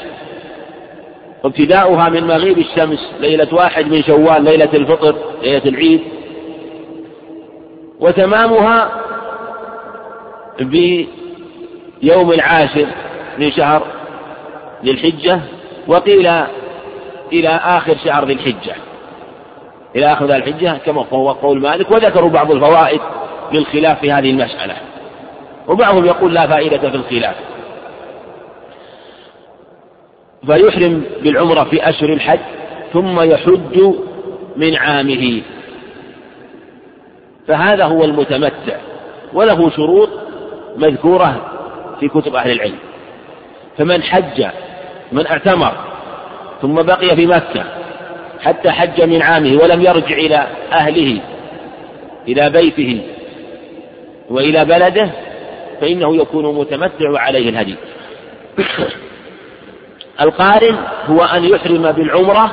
وابتداؤها من مغيب الشمس ليلة واحد من شوال ليلة الفطر ليلة العيد. وتمامها بيوم العاشر من شهر ذي الحجة وقيل إلى آخر شهر ذي الحجة. إلى آخر ذي الحجة كما هو قول مالك وذكروا بعض الفوائد للخلاف في هذه المسألة. وبعضهم يقول لا فائدة في الخلاف. فيحرم بالعمرة في أشهر الحج ثم يحج من عامه. فهذا هو المتمتع وله شروط مذكورة في كتب أهل العلم. فمن حج من اعتمر ثم بقي في مكة حتى حج من عامه ولم يرجع إلى أهله إلى بيته وإلى بلده فإنه يكون متمتع وعليه الهدي. القارن هو أن يحرم بالعمرة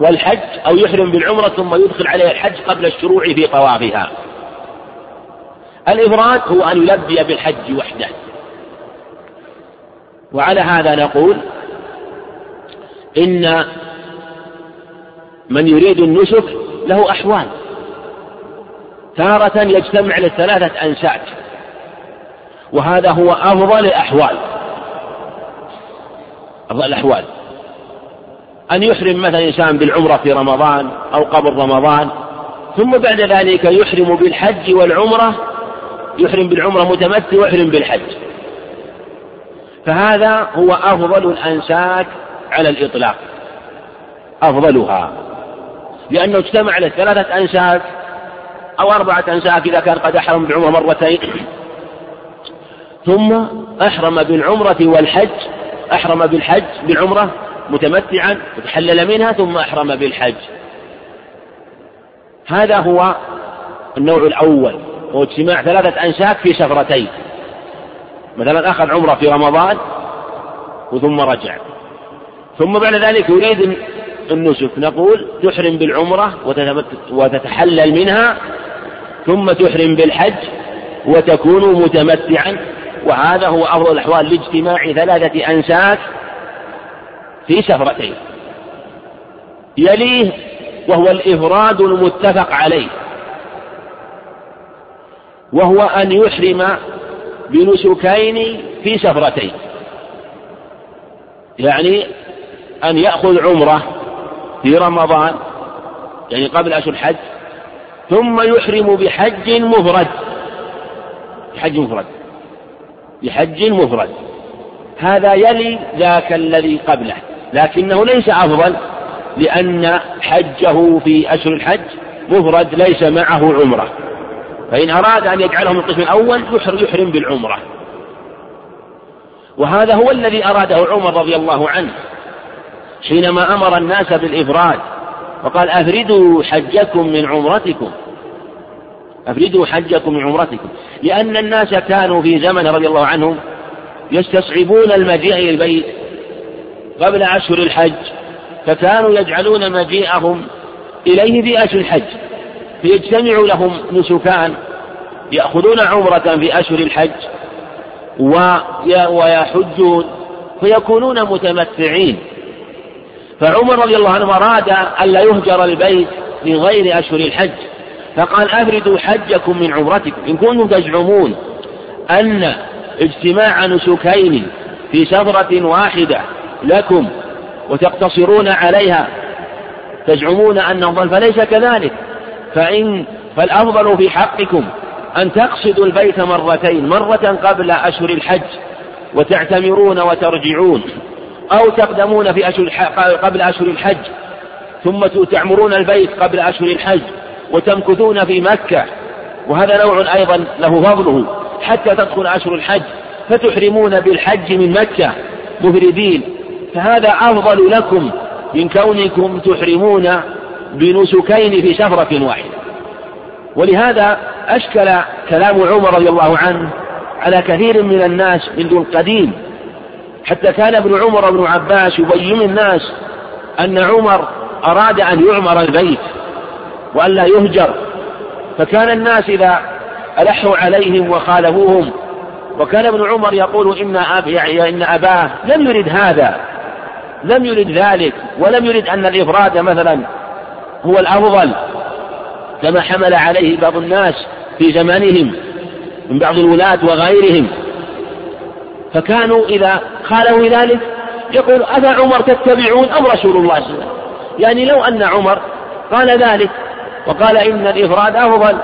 والحج أو يحرم بالعمرة ثم يدخل عليه الحج قبل الشروع في طوافها. الإفراد هو أن يلبي بالحج وحده. وعلى هذا نقول إن من يريد النسك له أحوال. تارة يجتمع للثلاثة أنساك وهذا هو أفضل الأحوال. أفضل الأحوال. أن يحرم مثلا إنسان بالعمرة في رمضان أو قبل رمضان ثم بعد ذلك يحرم بالحج والعمرة يحرم بالعمرة متمتع ويحرم بالحج. فهذا هو أفضل الأنساك على الإطلاق. أفضلها. لأنه اجتمع له ثلاثة أنساك أو أربعة أنساك إذا كان قد أحرم بالعمرة مرتين. ثم أحرم بالعمرة والحج أحرم بالحج بالعمرة متمتعا وتحلل منها ثم أحرم بالحج. هذا هو النوع الأول. هو اجتماع ثلاثة أنساك في سفرتين مثلا أخذ عمرة في رمضان وثم رجع. ثم بعد ذلك يريد النسك. نقول تحرم بالعمرة وتتحلل منها ثم تحرم بالحج وتكون متمتعا. وهذا هو أفضل الأحوال لاجتماع ثلاثة أنساك في سفرتين يليه وهو الإفراد المتفق عليه. وهو أن يحرم بنسكين في سفرتين. يعني أن يأخذ عمرة في رمضان يعني قبل أشهر الحج ثم يحرم بحج مفرد. بحج مفرد. بحج مفرد. هذا يلي ذاك الذي قبله. لكنه ليس أفضل لأن حجه في أشهر الحج مفرد ليس معه عمرة. فإن أراد أن يجعله من القسم الأول يحرم بالعمرة. وهذا هو الذي أراده عمر رضي الله عنه حينما أمر الناس بالإفراد وقال أفردوا حجكم من عمرتكم. أفردوا حجكم من عمرتكم. لأن الناس كانوا في زمن رضي الله عنهم يستصعبون المجيء إلى البيت قبل أشهر الحج فكانوا يجعلون مجيئهم إليه في أشهر الحج. فيجتمع لهم نسكان يأخذون عمرة في أشهر الحج ويحجون فيكونون متمتعين. فعمر رضي الله عنه أراد ألا يهجر البيت من غير أشهر الحج فقال أفردوا حجكم من عمرتكم. إن كنتم تزعمون أن اجتماع نسكين في سفرة واحدة لكم وتقتصرون عليها تزعمون أفضل فليس كذلك. فإن فالأفضل في حقكم أن تقصدوا البيت مرتين مرة قبل أشهر الحج وتعتمرون وترجعون أو تقدمون في أشهر قبل أشهر الحج ثم تعمرون البيت قبل أشهر الحج وتمكثون في مكة وهذا نوع أيضا له فضله. حتى تدخل أشهر الحج فتحرمون بالحج من مكة مفردين فهذا أفضل لكم من كونكم تحرمون بنسكين في شفرة واحدة. ولهذا أشكل كلام عمر رضي الله عنه على كثير من الناس منذ القديم. حتى كان ابن عمر وابن عباس يبين الناس أن عمر أراد أن يعمر البيت وأن لا يهجر. فكان الناس إذا ألحوا عليهم وخالفوهم وكان ابن عمر يقول إن, أب يعني إن أباه لم يرد هذا لم يرد ذلك ولم يرد أن الإفراد مثلا هو الأفضل كما حمل عليه بعض الناس في زمانهم من بعض الولاة وغيرهم. فكانوا إذا خالوا ذلك يقول أفا عمر تتبعون أم رسول الله صلى الله عليه وسلم؟ يعني لو أن عمر قال ذلك وقال إن الإفراد أفضل.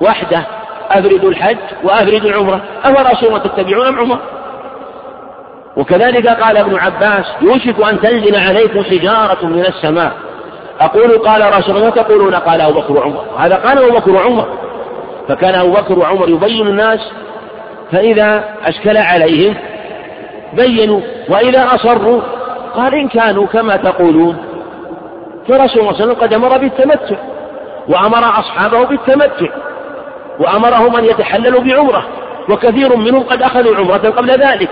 وحده أفرد الحج وأفرد العمرة. أفرسول الله تتبعون أم عمر؟ وكذلك قال ابن عباس يوشك أن تنزل عليكم حجارة من السماء. أقول قال رسول الله تقولون؟ قال أبو بكر وعمر. هذا قال أبو بكر وعمر. فكان أبو بكر وعمر يبين الناس فإذا أشكل عليهم بينوا وإذا أصروا قال إن كانوا كما تقولون. فرسول الله صلى الله عليه وسلم قد أمر بالتمتع وأمر أصحابه بالتمتع وأمرهم أن يتحللوا بعمرة وكثير منهم قد أخذوا عمرة قبل ذلك.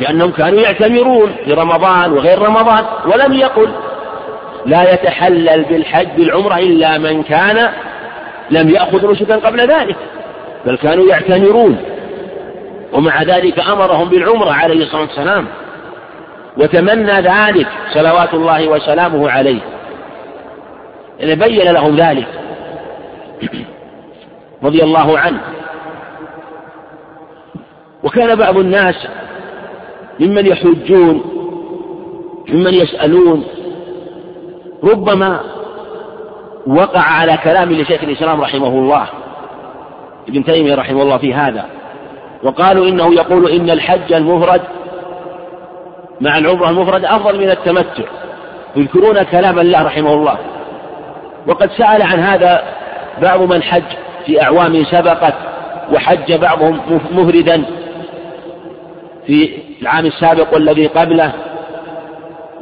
لأنهم كانوا يعتمرون في رمضان وغير رمضان ولم يقل. لا يتحلل بالحج بالعمرة إلا من كان لم يأخذ نسكا قبل ذلك بل كانوا يعتمرون. ومع ذلك أمرهم بالعمرة عليه الصلاة والسلام وتمنى ذلك صلوات الله وسلامه عليه. إذا بين لهم ذلك. رضي الله عنه. وكان بعض الناس ممن يحجون ممن يسألون. ربما وقع على كلام لشيخ الإسلام رحمه الله ابن تيمية رحمه الله في هذا. وقالوا إنه يقول إن الحج المفرد مع العمرة المفرد أفضل من التمتع. يذكرون كلام الله رحمه الله. وقد سأل عن هذا بعض من حج في أعوام سبقت وحج بعضهم مفردا. في العام السابق والذي قبله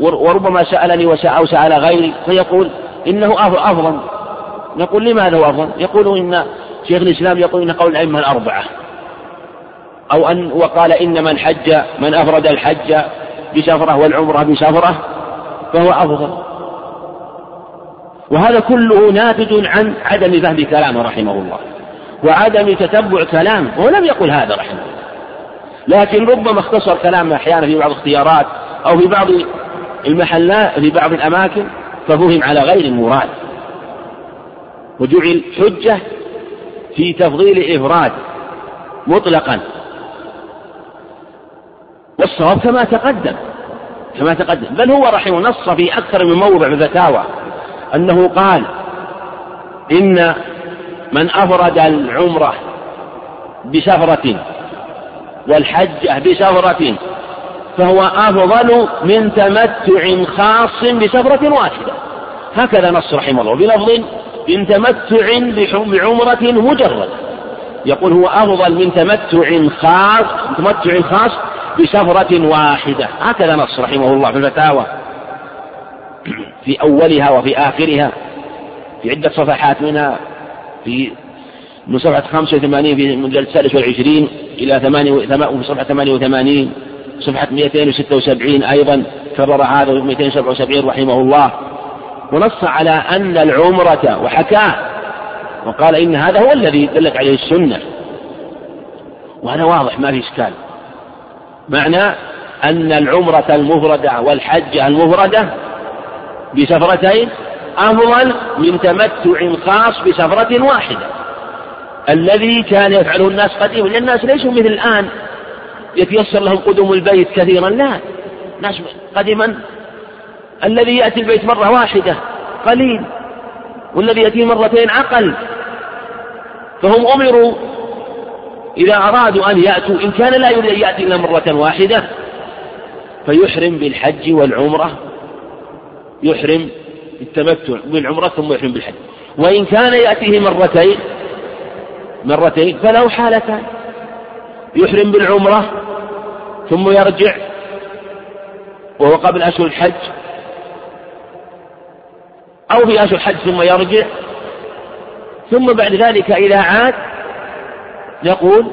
وربما سألني أو سأل غيري فيقول إنه أفضل. نقول لماذا هو أفضل؟ يقول إن شيخ الإسلام يقول إن قول الأئمة الأربعة. أو أن وقال إن من حج من أفرد الحج بسفرة والعمرة بسفرة فهو أفضل. وهذا كله ناتج عن عدم فهم كلامه رحمه الله وعدم تتبع كلامه ولم يقل هذا رحمه الله. لكن ربما اختصر كلامه أحيانا في بعض الاختيارات أو في بعض المحلات في بعض الأماكن ففهم على غير المراد. وجعل حجة في تفضيل الإفراد مطلقا. والصواب كما تقدم كما تقدم. بل هو رحمه نص في أكثر من موضع الفتاوى أنه قال إن من أفرد العمرة بسفرة والحجة بسفرة فهو أفضل من تمتع خاص بسفرة واحدة. هكذا نص رحمه الله. بلفظ من تمتع بعمرة مجرد يقول هو أفضل من تمتع خاص تمتع خاص بسفرة واحدة. هكذا نص رحمه الله في الفتاوى. في أولها وفي آخرها. في عدة صفحات منها. في من صفحة 85 في المجلد السادس والعشرين إلى ثمانية صفحة 88 صفحة 276 أيضا كرر هذا 277 رحمه الله. ونص على أن العمرة وحكاه وقال إن هذا هو الذي دلت عليه السنة. وهذا واضح ما في إشكال. معنى أن العمرة المفردة والحجة المفردة بسفرتين أفضل من تمتع خاص بسفرة واحدة. الذي كان يفعله الناس قديما لأن الناس ليسوا مثل الآن. يتيسر لهم قدوم البيت كثيرا. لا. الناس قديما. الذي يأتي البيت مرة واحدة قليل. والذي يأتيه مرتين عقل فهم أمروا إذا أرادوا أن يأتوا. إن كان لا يريد أن يأتي إلا مرة واحدة. فيحرم بالحج والعمرة. يحرم بالتمتع بالعمرة ثم يحرم بالحج. وإن كان يأتيه مرتين مرتين فله حالتان. يحرم بالعمرة ثم يرجع وهو قبل أشهر الحج. أو في أشهر الحج ثم يرجع. ثم بعد ذلك إذا عاد يقول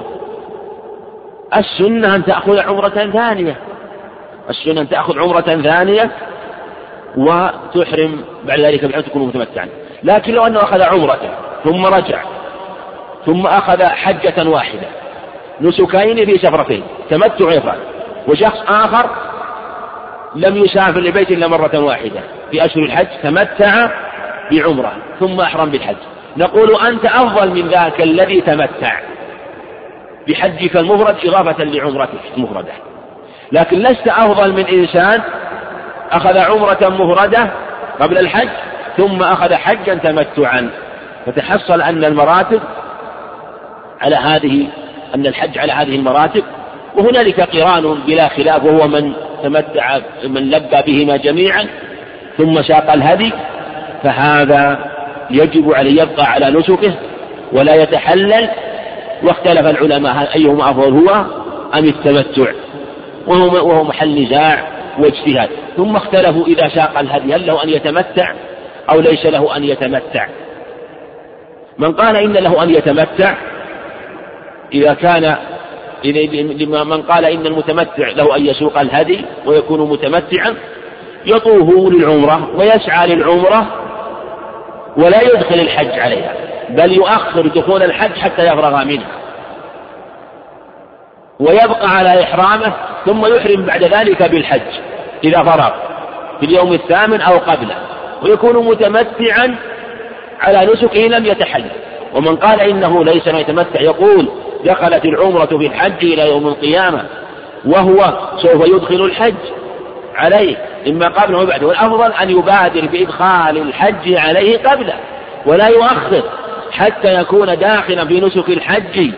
السنة أن تأخذ عمرة ثانية. السنة أن تأخذ عمرة ثانية وتحرم بعد ذلك بأن تكون متمتعا. لكن لو أنه أخذ عمرة ثم رجع ثم أخذ حجة واحدة. نسكين في سفرتين تمتع وإفراد وشخص آخر لم يسافر لبيت إلا مرة واحدة. في أشهر الحج تمتع بعمرة ثم أحرم بالحج. نقول أنت أفضل من ذاك الذي تمتع. بحجك المفرد إضافة لعمرتك المفردة لكن لست أفضل من إنسان أخذ عمرة مفردة قبل الحج ثم أخذ حجا تمتعا. فتحصل أن المراتب على هذه أن الحج على هذه المراتب وهنالك قران بلا خلاف وهو من تمتع من لبى بهما جميعا ثم ساق الهدي فهذا يجب عليه يبقى على نسكه ولا يتحلل واختلف العلماء هل أيهما أفضل هو أم التمتع وهو, وهو محل نزاع واجتهاد. ثم اختلفوا إذا ساق الهدي هل له أن يتمتع أو ليس له أن يتمتع. من قال إن له أن يتمتع إذا كان من قال إن المتمتع له أن يسوق الهدي ويكون متمتعا يطوف للعمرة ويسعى للعمرة ولا يدخل الحج عليها بل يؤخر دخول الحج حتى يفرغ منها. ويبقى على إحرامه ثم يحرم بعد ذلك بالحج إذا فرغ في اليوم الثامن أو قبله ويكون متمتعا على نسكه لم يتحلل ومن قال إنه ليس يتمتع يقول دخلت العمرة في الحج إلى يوم القيامة وهو سوف يدخل الحج عليه إما قبله وبعده والأفضل أن يبادر بإدخال الحج عليه قبله ولا يؤخر حتى يكون داخلا في نسك الحج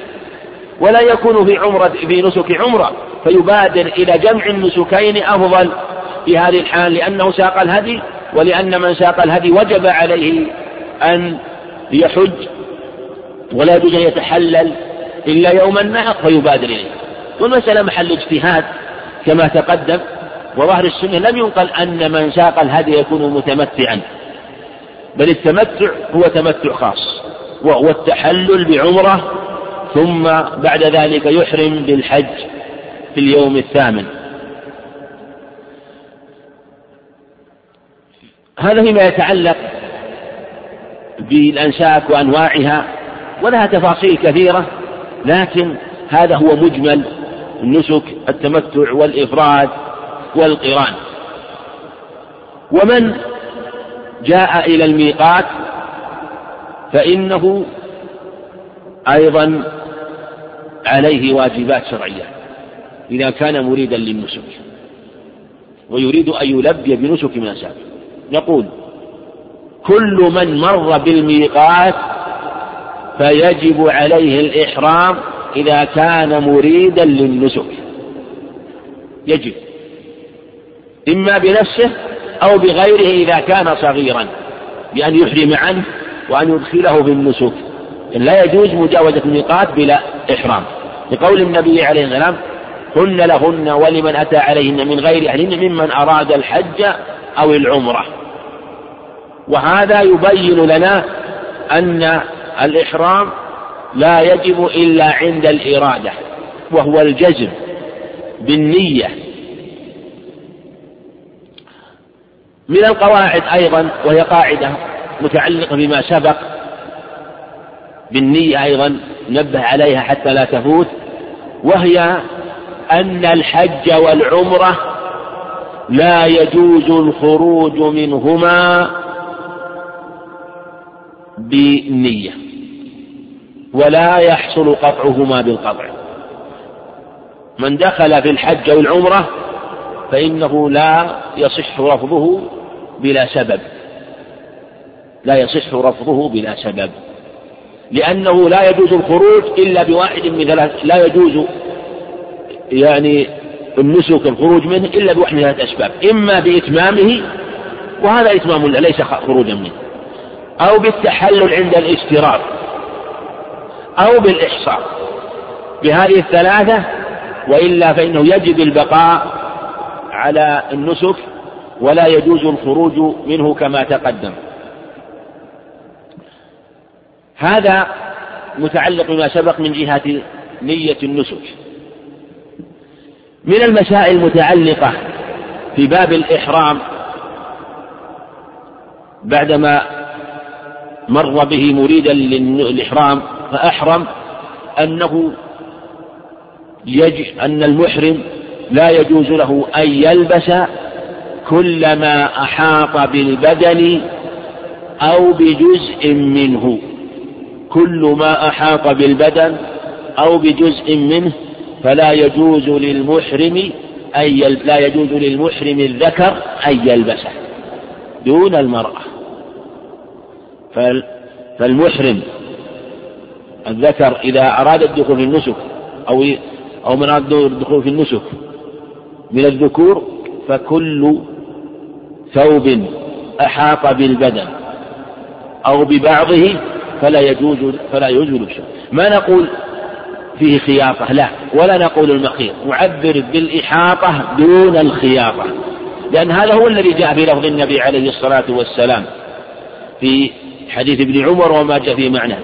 ولا يكون في عمرة في نسك عمرة فيبادر إلى جمع النسكين أفضل في هذه الحال لأنه ساق الهدي ولأن من ساق الهدي وجب عليه أن يحج ولا يجوز أن يتحلل إلا يوم النحر فيبادر إليه. والمسألة محل اجتهاد كما تقدم وظهر السنة لم ينقل أن من ساق الهدي يكون متمتعا بل التمتع هو تمتع خاص وهو التحلل بعمرة ثم بعد ذلك يحرم بالحج في اليوم الثامن. هذا فيما يتعلق بالأنساك وأنواعها ولها تفاصيل كثيرة لكن هذا هو مجمل النسك التمتع والإفراد والقران. ومن جاء إلى الميقات فإنه أيضا عليه واجبات شرعية إذا كان مريدا للنسك. ويريد أن يلبي بنسك من أسابه يقول كل من مر بالميقات فيجب عليه الإحرام إذا كان مريدا للنسك. يجب. إما بنفسه أو بغيره إذا كان صغيرا بأن يحرم عنه وأن يدخله في النسك. لا يجوز مجاوزة الميقات بلا إحرام. لقول النبي عليه السلام هن لهن ولمن أتى عليهن من غير أهلهن ممن أراد الحج أو العمرة. وهذا يبين لنا أن الإحرام لا يجب إلا عند الإرادة وهو الجزم بالنية. من القواعد أيضا وهي قاعدة متعلقة بما سبق بالنية أيضا نبه عليها حتى لا تفوت وهي أن الحج والعمرة لا يجوز الخروج منهما بالنية ولا يحصل قطعهما بالقطع. من دخل في الحج أو العمرة فإنه لا يصح رفضه بلا سبب. لا يصح رفضه بلا سبب. لأنه لا يجوز الخروج إلا بواحد من ثلاث لا يجوز يعني النسك الخروج منه إلا بواحد من ثلاث أسباب. إما بإتمامه وهذا إتمام ليس خروجا منه. أو بالتحلل عند الاشتراط أو بالإحصار بهذه الثلاثة وإلا فإنه يجب البقاء على النسك ولا يجوز الخروج منه كما تقدم. هذا متعلق بما سبق من جهة نية النسك. من المسائل المتعلقة في باب الإحرام بعدما مر به مريدا للإحرام فأحرم أنه يجب أن المحرم لا يجوز له أن يلبس كل ما أحاط بالبدن أو بجزء منه. كل ما أحاط بالبدن أو بجزء منه فلا يجوز للمحرم أن لا يجوز للمحرم الذكر أن يلبسه دون المرأة. فالمحرم الذكر إذا أراد الدخول في النسك أو أو من أراد الدخول في النسك من الذكور فكل ثوب أحاط بالبدن أو ببعضه فلا يجوز فلا يجوز لبسه ما نقول فيه خياطة؟ لا. ولا نقول المخيط. نعبر بالإحاطة دون الخياطة. لأن هذا هو الذي جاء في لفظ النبي عليه الصلاة والسلام في حديث ابن عمر وما جاء في معنى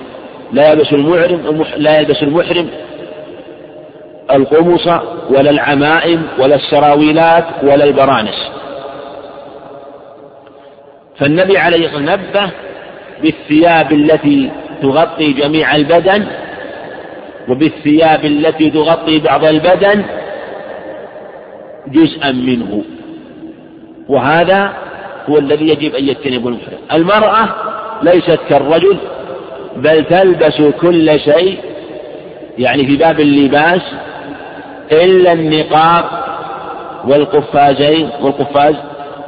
لا يلبس المحرم لا يلبس المحرم القمص ولا العمائم ولا السراويلات ولا البرانس. فالنبي عليه الصلاة والسلام نبه بالثياب التي تغطي جميع البدن وبالثياب التي تغطي بعض البدن جزءا منه. وهذا هو الذي يجب أن يجتنبه المحرم. المرأة ليست كالرجل بل تلبس كل شيء يعني في باب اللباس إلا النقاب والقفازين والقفاز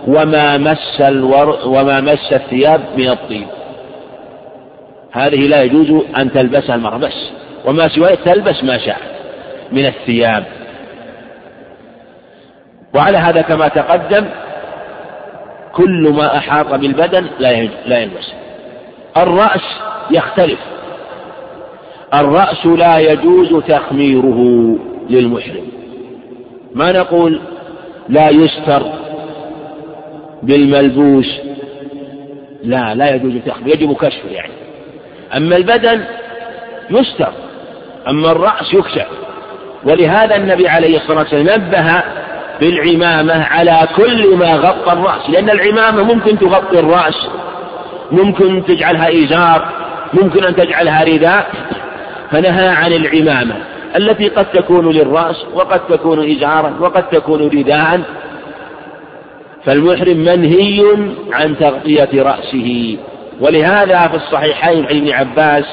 وما مس الور وما مس الثياب من الطيب. هذه لا يجوز أن تلبسها المرأة بس وما سواه تلبس ما شاء من الثياب. وعلى هذا كما تقدم كل ما أحاط بالبدن لا يلبس. الرأس يختلف. الرأس لا يجوز تخميره للمحرم. ما نقول لا يستر بالملبوس؟ لا لا يجوز تخمير يجب كشفه يعني. أما البدن يستر أما الرأس يكشف. ولهذا النبي عليه الصلاة والسلام نبه بالعمامة على كل ما غطى الرأس لأن العمامة ممكن تغطي الرأس ممكن تجعلها إزار ممكن أن تجعلها رداء فنهى عن العمامة التي قد تكون للرأس وقد تكون إزارا وقد تكون رداء. فالمحرم منهي عن تغطية رأسه. ولهذا في الصحيحين عن ابن عباس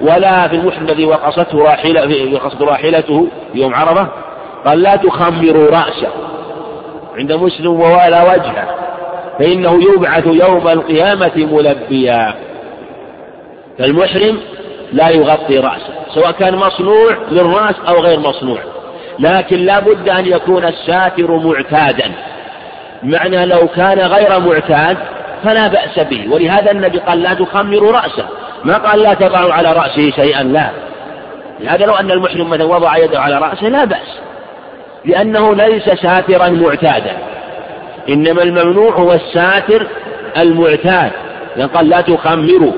ولا في المحرم الذي وقصته راحلة وقصت راحلته يوم عرفة قال لا تخمروا رأسه عند مسلم ولا وجهه فإنه يبعث يوم القيامة ملبيا. فالمحرم لا يغطي رأسه سواء كان مصنوع للرأس أو غير مصنوع. لكن لا بد أن يكون الساتر معتادا. معنى لو كان غير معتاد فلا بأس به. ولهذا النبي قال لا تخمروا رأسه. ما قال لا تضعوا على رأسه شيئا لا. لهذا لو أن المحرم مثلا وضع يده على رأسه لا بأس. لأنه ليس ساترا معتادا. إنما الممنوع هو الساتر المعتاد. قال لا تخمروا.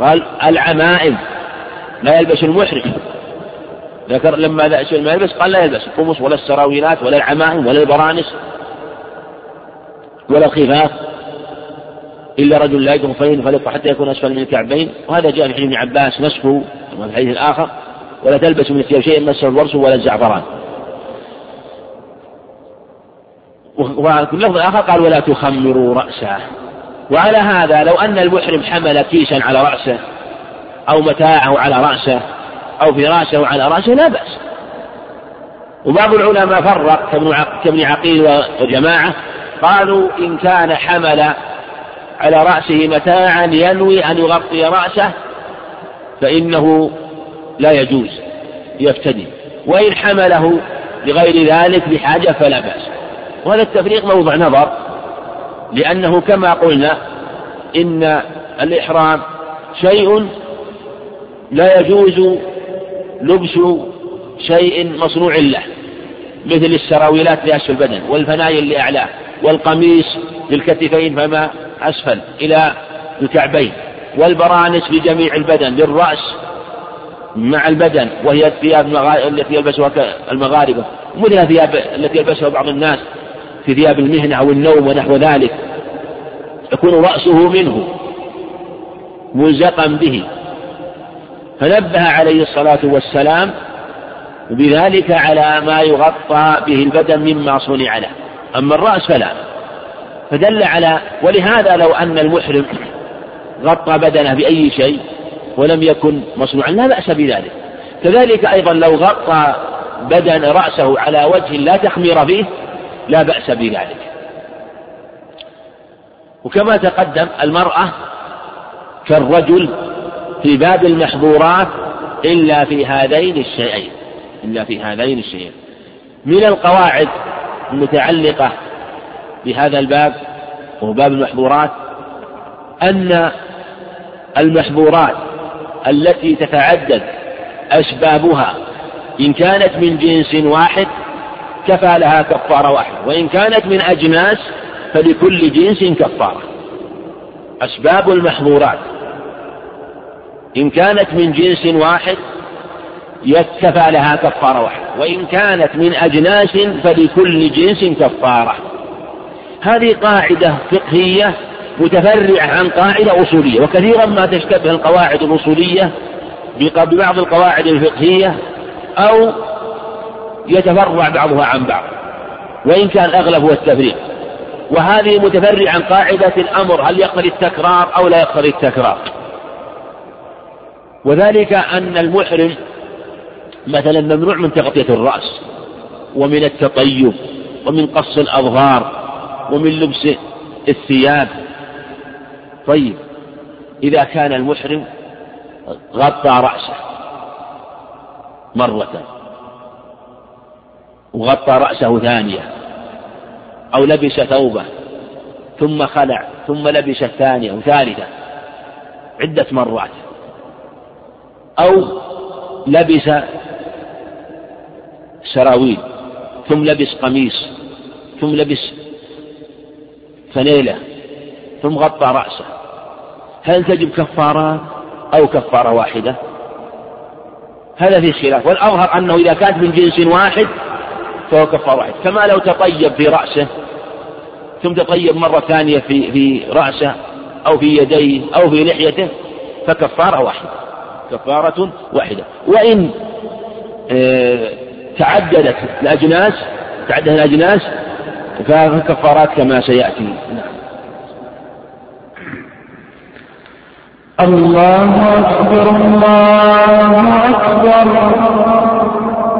قال العمائم لا يلبس المحرم ذكر لما ما يلبس قال لا يلبس القمص ولا السراويلات ولا العمائم ولا البرانس ولا الخفاف إلا رجل لا يجد خفين فليطلع حتى يكون أسفل من الكعبين. وهذا جاء في حديث ابن عباس نصفه في الحديث الآخر ولا تلبس من الثياب شيئا مسه الورس ولا الزعفران. وفي اللفظ الآخر قال ولا تخمروا رأسه. وعلى هذا لو أن المحرم حمل كيسا على رأسه أو متاعه على رأسه أو فراشه على رأسه لا بأس. وبعض العلماء فرق كابن عقيل وجماعة قالوا إن كان حمل على رأسه متاعا ينوي أن يغطي رأسه فإنه لا يجوز يفتدي وإن حمله لغير ذلك بحاجة فلا بأس. وهذا التفريق موضع نظر. لأنه كما قلنا إن الإحرام شيء لا يجوز لبس شيء مصنوع له مثل السراويلات لأسفل البدن والفنايل لأعلاه والقميص للكتفين فما أسفل إلى الكعبين والبرانس لجميع البدن للرأس مع البدن وهي الثياب التي يلبسها المغاربة مثل الثياب التي يلبسها بعض الناس في ثياب المهنة أو النوم ونحو ذلك يكون رأسه منه ملزقا به. فنبه عليه الصلاة والسلام بذلك على ما يغطى به البدن مما صنع له. أما الرأس فلا. فدل على ولهذا لو أن المحرم غطى بدنه بأي شيء ولم يكن مصنوعا لا بأس بذلك. كذلك أيضا لو غطى بدن رأسه على وجه لا تخمير فيه لا بأس بذلك. وكما تقدم المرأة كالرجل في باب المحظورات إلا في هذين الشيئين إلا في هذين الشيئين. من القواعد المتعلقة بهذا الباب وهو باب المحظورات أن المحظورات التي تتعدد أسبابها إن كانت من جنس واحد كفى لها كفارة واحدة. وإن كانت من أجناس فلكل جنس كفارة. أسباب المحظورات. إن كانت من جنس واحد يكفى لها كفارة واحدة. وإن كانت من أجناس فلكل جنس كفارة. هذه قاعدة فقهية متفرعة عن قاعدة أصولية. وكثيرا ما تشتبه القواعد الأصولية ببعض القواعد الفقهية أو يتفرع بعضها عن بعض وإن كان الأغلب هو التفريق. وهذه متفرعة عن قاعدة الأمر هل يقتضي التكرار أو لا يقتضي التكرار؟ وذلك أن المحرم مثلا ممنوع من تغطية الرأس ومن التطيب ومن قص الأظهار ومن لبس الثياب. طيب إذا كان المحرم غطى رأسه مرة. وغطى رأسه ثانية أو لبس ثوبه ثم خلع ثم لبس الثانية وثالثة عدة مرات. أو لبس سراويل ثم لبس قميص ثم لبس فنيلة ثم غطى رأسه. هل تجب كفارات أو كفارة واحدة؟ هذا في خلاف. والأظهر أنه إذا كانت من جنس واحد فهو كفارة واحد كما لو تطيب في رأسه ثم تطيب مرة ثانية في في رأسه أو في يديه أو في لحيته فكفارة واحدة. كفارة واحدة. وإن آه، تعددت الأجناس تعددت الأجناس فكفارات كما سيأتي. نعم. الله أكبر الله أكبر.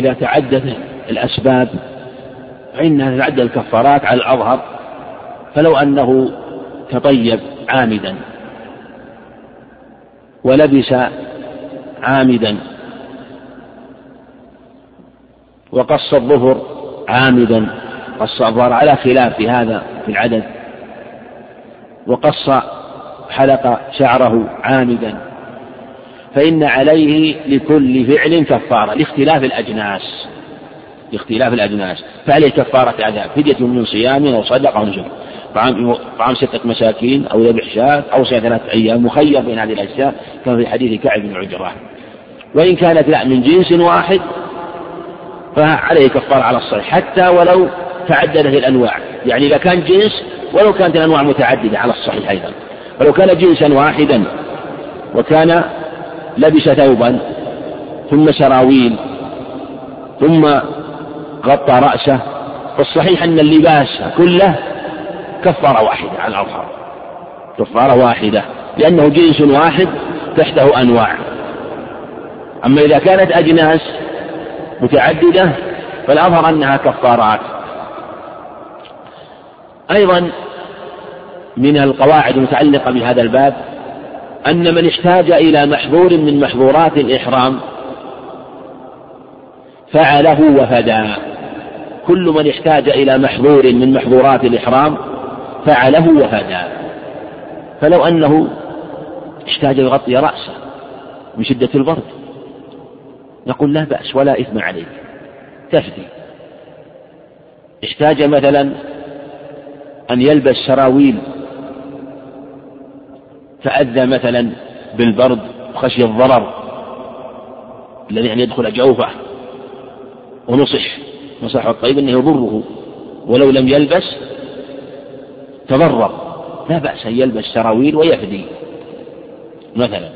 إذا تعدت الأسباب فإنها تتعدى الكفارات على الأظهر فلو أنه تطيب عامدا ولبس عامدا وقص الظهر عامدا قص الظهر على خلاف هذا في العدد وقص حلق شعره عامدا فإن عليه لكل فعل كفارة لاختلاف الأجناس. لاختلاف الأجناس. فعليه كفارة عذاب. فدية من صيام أو صدقة أو نسك طعام طعام ستة مساكين أو ذبح شاة أو صيام ثلاثة أيام. مخير بين هذه الأجزاء كما في حديث كعب بن عجرة. وإن كانت لا من جنس واحد فعليه كفارة على الصحيح. حتى ولو تعددت الأنواع. يعني إذا كان جنس ولو كانت الأنواع متعددة على الصحيح أيضا. ولو كان جنسا واحدا وكان لبس ثوبا ثم سراويل ثم غطى رأسه. فالصحيح أن اللباس كله كفارة واحدة على الأظهر كفارة واحدة لأنه جنس واحد تحته أنواع. أما إذا كانت أجناس متعددة فالأظهر أنها كفارات. أيضا من القواعد المتعلقة بهذا الباب أن من احتاج إلى محظور من محظورات الإحرام فعله وفدى كل من احتاج إلى محظور من محظورات الإحرام فعله وفدى فلو أنه احتاج يغطي رأسه من شدة البرد نقول لا بأس ولا إثم عليك تفدي. احتاج مثلا أن يلبس سراويل تأذى مثلا بالبرد وخشي الضرر الذي أن يدخل جوفه ونصح نصحه الطيب أنه يضره ولو لم يلبس تضرر لا بأس أن يلبس سراويل ويفدي مثلا.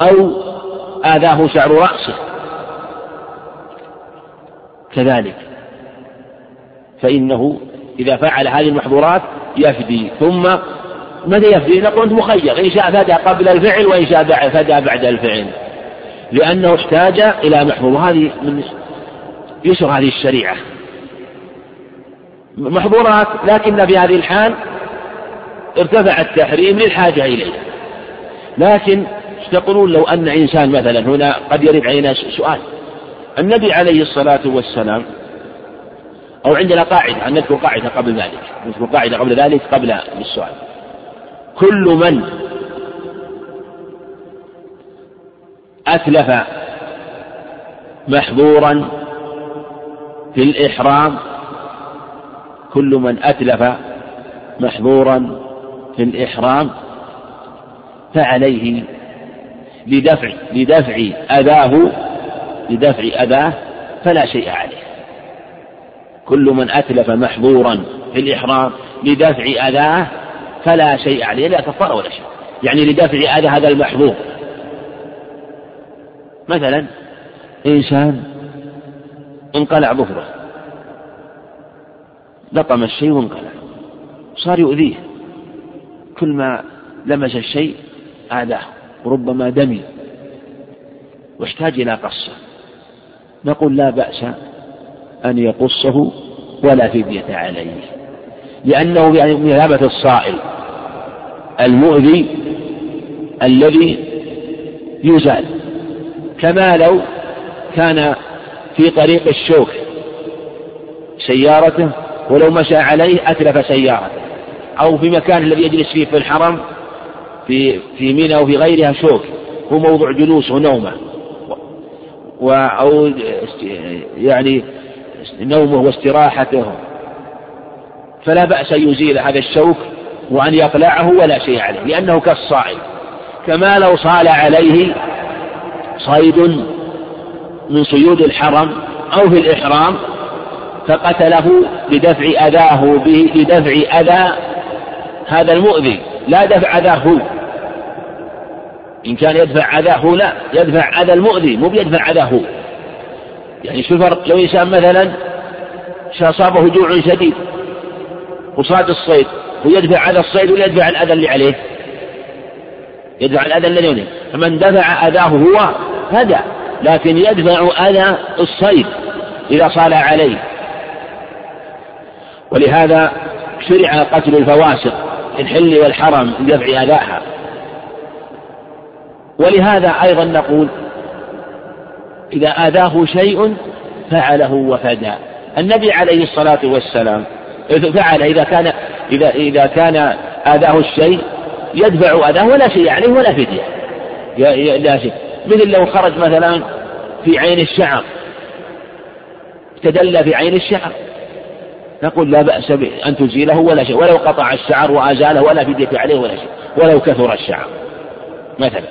أو آذاه شعر رأسه كذلك فإنه إذا فعل هذه المحظورات يفدي ثم متى يفدي؟ نقول أنت مخير إن شاء فدى قبل الفعل وإن شاء فدى بعد الفعل. لأنه احتاج إلى محظور وهذه من يسر هذه الشريعة. محظورات لكن في هذه الحال ارتفع التحريم للحاجة إليه. لكن تقولون لو أن إنسان مثلا هنا قد يرد علينا سؤال. النبي عليه الصلاة والسلام أو عندنا قاعدة أن نذكر قاعدة قبل ذلك. نذكر قاعدة قبل ذلك قبل السؤال. كل من أتلف محظورا في الإحرام كل من أتلف محظورا في الإحرام فعليه لدفع لدفع أذاه لدفع أذاه فلا شيء عليه. كل من أتلف محظورا في الإحرام لدفع أذاه فلا شيء عليه لا كفارة ولا شيء. يعني لدفع أذى هذا المحظور مثلا إنسان انقلع ظهره. لطم الشيء وانقلع. صار يؤذيه. كل ما لمس الشيء آذاه. وربما دمي. واحتاج إلى قصة. نقول لا بأس أن يقصه ولا فدية عليه. لأنه يعني مثابة الصائل. المؤذي الذي يزال كما لو كان في طريق الشوك سيارته ولو مشى عليه أتلف سيارته أو في مكان الذي يجلس فيه في الحرم في في منى أو في غيرها شوك هو موضع جلوسه ونومة و أو يعني نومه واستراحته فلا بأس أن يزيل هذا الشوك وأن يقلعه ولا شيء عليه لأنه كالصائد. كما لو صال عليه صيد من صيود الحرم أو في الإحرام فقتله لدفع أذاه به لدفع أذى هذا المؤذي. لا دفع أذاه. هو إن كان يدفع أذاه لا. يدفع أذى المؤذي مو بيدفع أذاه. هو يعني شو الفرق؟ لو إنسان مثلا أصابه جوع شديد وصاد الصيد ويدفع أذى الصيد ولا يدفع الأذى اللي عليه؟ يدفع الأذى الذي عليه. فمن دفع أذاه هو هدى لكن يدفع أذى الصيد إذا صال عليه. ولهذا شرع قتل الفواسق في الحل والحرم لدفع أذاها. ولهذا أيضا نقول إذا آذاه شيء فعله وفدى. النبي عليه الصلاة والسلام فعل إذا كان إذا إذا كان آذاه الشيء يدفع أذاه ولا شيء عليه ولا فدية. لا شيء. مثل لو خرج مثلا في عين الشعر. تدلى في عين الشعر. نقول لا بأس أن تزيله ولا شيء. ولو قطع الشعر وأزاله ولا فدية عليه ولا شيء. ولو كثر الشعر. مثلا.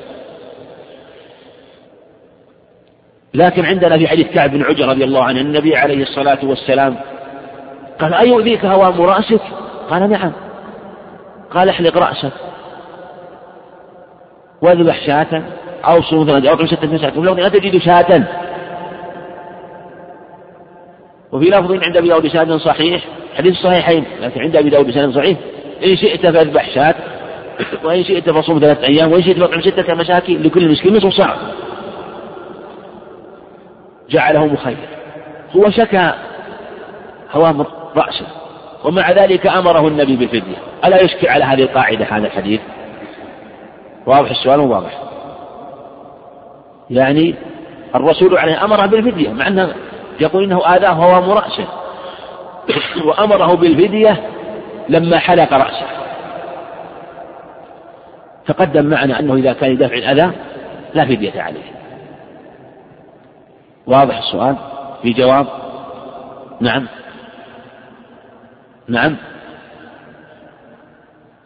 لكن عندنا في حديث كعب بن عجر رضي الله عنه النبي عليه الصلاة والسلام قال أيؤذيك هوام رأسك؟ قال نعم. قال احلق رأسك. واذبح شاة. أو مثلا أو ستة مساكين ولو لا تجد شاة. وفي لفظ عند أبي داود بسند صحيح. حديث صحيحين. لكن عند أبي داود بسند صحيح. إن شئت فاذبح شاة. وإن شئت فصوم ثلاثة أيام. وإن شئت فاطعم ستة مساكين لكل مسكين نصف صاع جعله مخير. هو شكى. هوام رأسه. ومع ذلك أمره النبي بالفدية ألا يشكي على هذه القاعدة هذا الحديث؟ واضح السؤال واضح؟ يعني الرسول عليه أمره بالفدية مع أنه يقول إنه آذاه هوام رأسه وأمره بالفدية لما حلق رأسه. تقدم معنا أنه إذا كان يدافع الأذى لا فدية عليه. واضح السؤال؟ في جواب؟ نعم. نعم.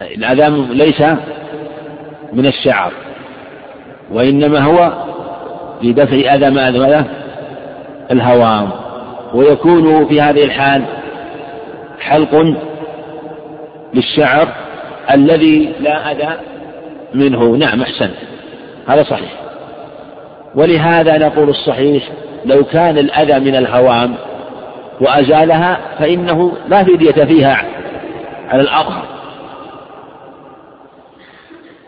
الأذى ليس من الشعر وإنما هو لدفع أذى ماذا الهوام ويكون في هذه الحال حلق للشعر الذي لا أذى منه. نعم أحسنت هذا صحيح. ولهذا نقول الصحيح لو كان الأذى من الهوام وأزالها فإنه لا فدية فيها على الأظهر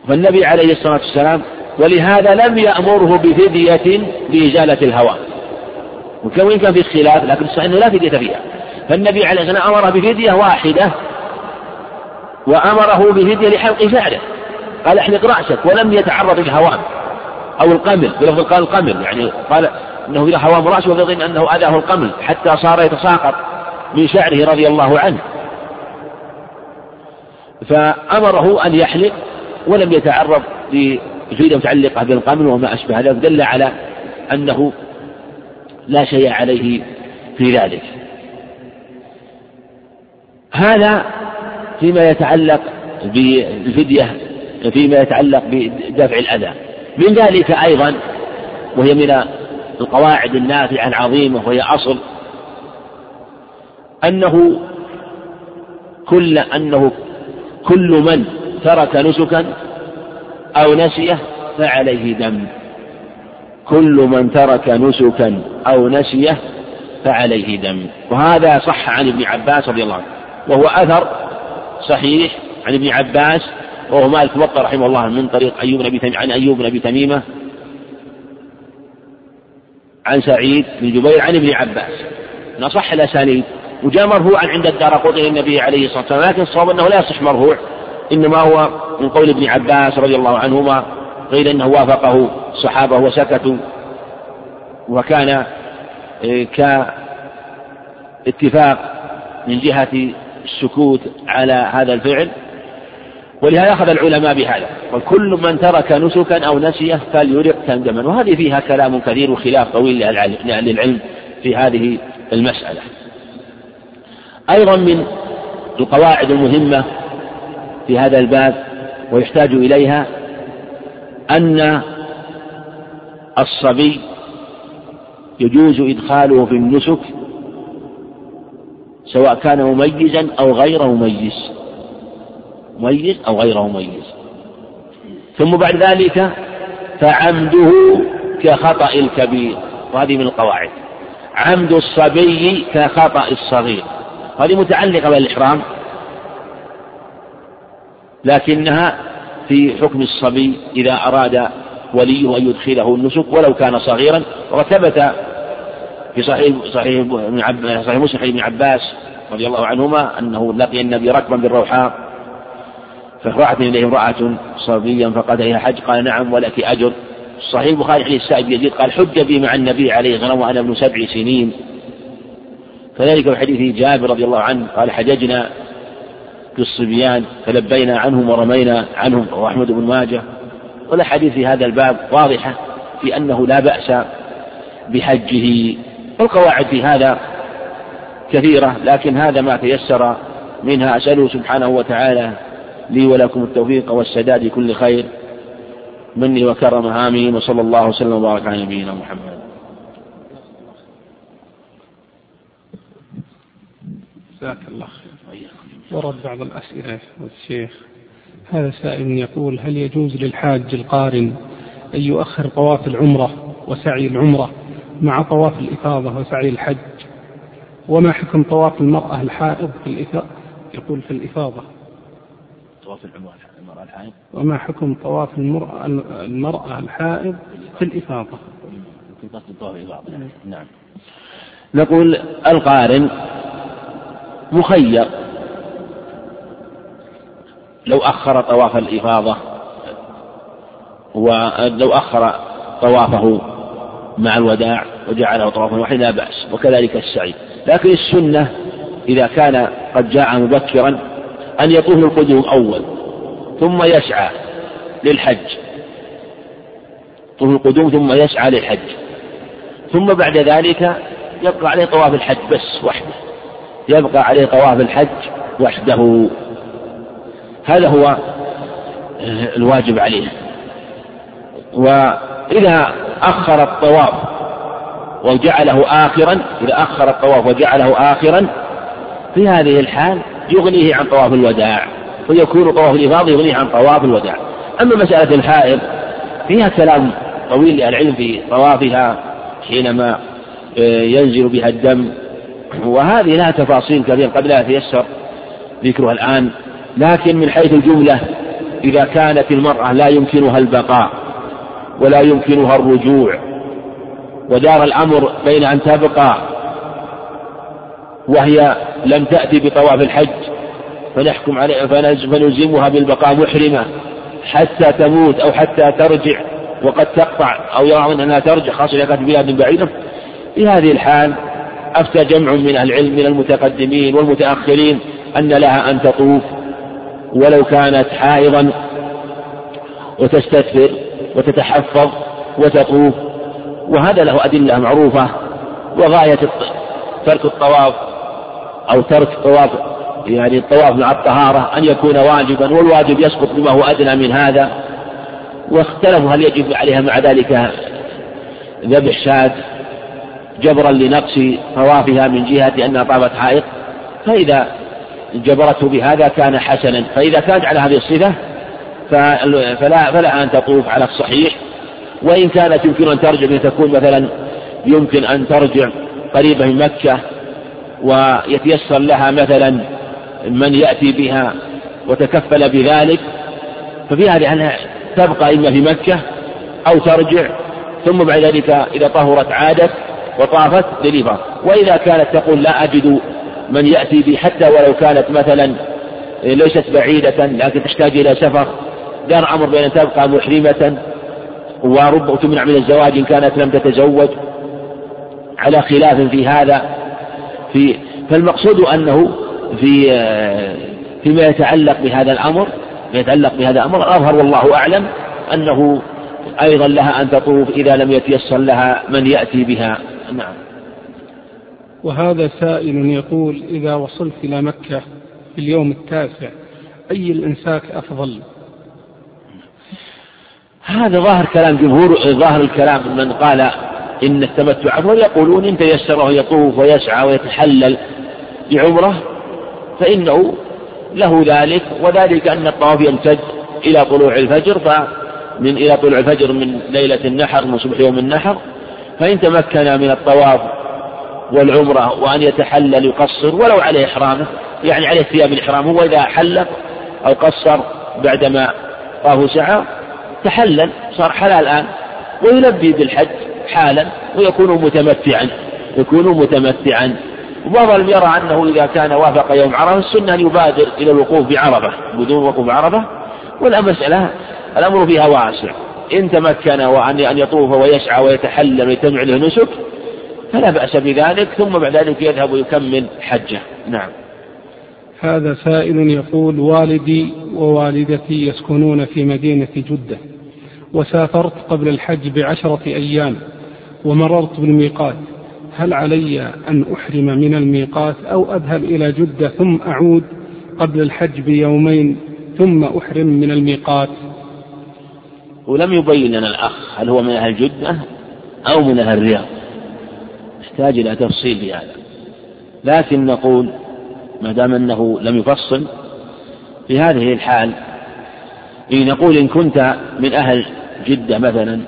فالنبي عليه الصلاة والسلام ولهذا لم يأمره بفدية بإزالة الهوام وإن كان في خلاف لكن الصحيح أنه لا فدية فيها. فالنبي عليه الصلاة والسلام أمر بفدية واحدة وأمره بفدية لحلق شعره قال احلق رأسك ولم يتعرض للهوام أو القمل بلفظ قال القمل يعني قال أنه إذا هوام راسه ويظن أنه أذاه القمل حتى صار يتساقط من شعره رضي الله عنه. فأمره أن يحلق ولم يتعرض لفيدة متعلقة بالقمل وما أشبه ذلك دل على أنه لا شيء عليه في ذلك. هذا فيما يتعلق بالفدية فيما يتعلق بدفع الأذى. من ذلك أيضا وهي من القواعد النافعة العظيمة وهي أصل أنه كل أنه كل من ترك نسكا أو نسيه فعليه دم كل من ترك نسكا أو نسيه فعليه دم وهذا صح عن ابن عباس رضي الله عنه وهو أثر صحيح عن ابن عباس وهو مالك موطأ رحمه الله من طريق أيوب بن عن أيوب بن أبي تميمة عن سعيد بن جبير عن ابن عباس. نصح الأسانيد وجاء مرفوعا عند الدار قطن النبي عليه الصلاة والسلام لكن الصواب أنه لا يصح مرفوع إنما هو من قول ابن عباس رضي الله عنهما غير أنه وافقه الصحابة وسكتوا وكان إيه، كاتفاق من جهة السكوت على هذا الفعل. ولهذا أخذ العلماء بهذا. وكل من ترك نسكا أو نسيه فليرق تندما وهذه فيها كلام كثير وخلاف طويل لأهل العلم في هذه المسألة. أيضا من القواعد المهمة في هذا الباب ويحتاج إليها أن الصبي يجوز إدخاله في النسك سواء كان مميزا أو غير مميز. مميز أو غير مميز. ثم بعد ذلك فعمده كخطأ الكبير وهذه من القواعد. عمد الصبي كخطأ الصغير. هذه متعلقة بالإحرام لكنها في حكم الصبي إذا أراد وليه أن يدخله النسك ولو كان صغيرا. وثبت في صحيح صحيح صحيح مسلم ابن عباس رضي الله عنهما أنه لقي النبي ركبا بالروحاء. فرأت إليه امرأة صبيا فقال هي حج. قال نعم ولك أجر. صحيح البخاري حديث سعد يزيد قال حج بي مع النبي عليه الصلاة وأنا ابن سبع سنين. كذلك في حديث جابر رضي الله عنه. قال حججنا في الصبيان فلبينا عنهم ورمينا عنهم. وأحمد بن ماجه. والأحاديث في هذا الباب واضحة في أنه لا بأس بحجه. والقواعد في هذا كثيرة لكن هذا ما تيسر منها. أسأله سبحانه وتعالى لي ولكم التوفيق والسداد كل خير. مني وكرم آمين. وصلى الله وسلم وبارك على نبينا محمد. جزاك الله خير. ورد بعض الأسئلة والشيخ هذا سائل يقول هل يجوز للحاج القارن أن يؤخر طواف العمرة وسعي العمرة مع طواف الإفاضة وسعي الحج؟ وما حكم طواف المرأة الحائض في الإفاضة يقول في الإفاضة؟ طواف المرأة الحائض؟ وما حكم طواف المرأة المرأة الحائض في الإفاضة؟ في طواف الإفاضة. نعم. نقول القارن مخير. لو أخر طواف الإفاضة ولو أخر طوافه مع الوداع وجعله طوافا واحدا لا بأس وكذلك السعي. لكن السنة إذا كان قد جاء مبكرا أن يطوف القدوم أول ثم يسعى للحج. طوف القدوم ثم يسعى للحج. ثم بعد ذلك يبقى عليه طواف الحج بس وحده. يبقى عليه طواف الحج وحده. هذا هو الواجب عليه. وإذا أخر الطواف وجعله آخرا إذا أخر الطواف وجعله آخرا في هذه الحال يغنيه عن طواف الوداع ويكون طواف الإفاضة يغنيه عن طواف الوداع. أما مسألة الحائض فيها كلام طويل للعلم في طوافها حينما آه، ينزل بها الدم. وهذه لها تفاصيل كثيرة قد لا يتيسر ذكرها الآن لكن من حيث الجملة إذا كانت المرأة لا يمكنها البقاء ولا يمكنها الرجوع ودار الأمر بين أن تبقى وهي لم تأتي بطواف الحج فنحكم عليها فنلزمها بالبقاء محرمة حتى تموت أو حتى ترجع وقد تقطع أو يرون أنها ترجع خاصة إذا كانت بلاد بعيدة. في هذه الحال أفتى جمع من العلم من المتقدمين والمتأخرين أن لها أن تطوف ولو كانت حائضا وتستثفر وتتحفظ وتطوف وهذا له أدلة معروفة وغاية ترك الطواف أو ترك الطواف يعني الطواف مع الطهارة أن يكون واجبا والواجب يسقط بما هو أدنى من هذا. واختلفوا هل يجب عليها مع ذلك ذبح شاة جبرا لنقص طوافها من جهة أنها طافت حائط؟ فإذا جبرته بهذا كان حسنا. فإذا كانت على هذه الصفة فلا فلا أن تطوف على الصحيح. وإن كانت يمكن أن ترجع تكون مثلا يمكن أن ترجع قريبة من مكة ويتيسر لها مثلا من يأتي بها وتكفل بذلك ففي هذه أنها تبقى إما في مكة أو ترجع ثم بعد ذلك إذا طهرت عادت وطافت للإفاضة وإذا كانت تقول لا أجد من يأتي بي حتى ولو كانت مثلا ليست بعيدة لكن تحتاج إلى سفر دار أمر بين أن تبقى محرمة. ورب تمنع من الزواج إن كانت لم تتزوج. على خلاف في هذا في فالمقصود أنه في فيما يتعلق بهذا الأمر يتعلق بهذا الأمر الأظهر والله أعلم أنه أيضا لها أن تطوف إذا لم يتيسر لها من يأتي بها. نعم. وهذا سائل يقول إذا وصلت إلى مكة في اليوم التاسع أي الإمساك أفضل؟ هذا ظاهر كلام جمهور ظاهر الكلام من قال إن التمتع أفضل يقولون إن تيسره يطوف ويسعى ويتحلل بعمرة فإنه له ذلك وذلك أن الطواف يمتد إلى طلوع الفجر فمن إلى طلوع الفجر من ليلة النحر من صبح يوم النحر فإن تمكن من الطواف والعمرة وأن يتحلل يقصر ولو عليه إحرامه يعني عليه ثياب الإحرام هو إذا حلق أو قصر بعدما طاف سعى تحلل صار حلال الآن ويلبي بالحج. حالا ويكون متمتعا يكون متمتعا. وبعضهم يرى أنه إذا كان وافق يوم عرفة السنة أن يبادر إلى الوقوف بعرفة بدون وقوف بعرفة والمسألة الأمر فيها واسع. إن تمكن وأن أن يطوف ويسعى ويتحلل ويتبع له نسك فلا بأس بذلك. ثم بعد ذلك يذهب ويكمل حجه. نعم. هذا سائل يقول والدي ووالدتي يسكنون في مدينة جدة. وسافرت قبل الحج بعشرة أيام ومررت بالميقات. هل علي أن أحرم من الميقات أو أذهب إلى جدة ثم أعود قبل الحج بيومين ثم أحرم من الميقات؟ ولم يبين لنا الأخ هل هو من أهل جدة أو من أهل الرياض. يحتاج إلى تفصيل في هذا. لكن نقول ما دام أنه لم يفصل في هذه الحال إن نقول إن كنت من أهل جدة مثلا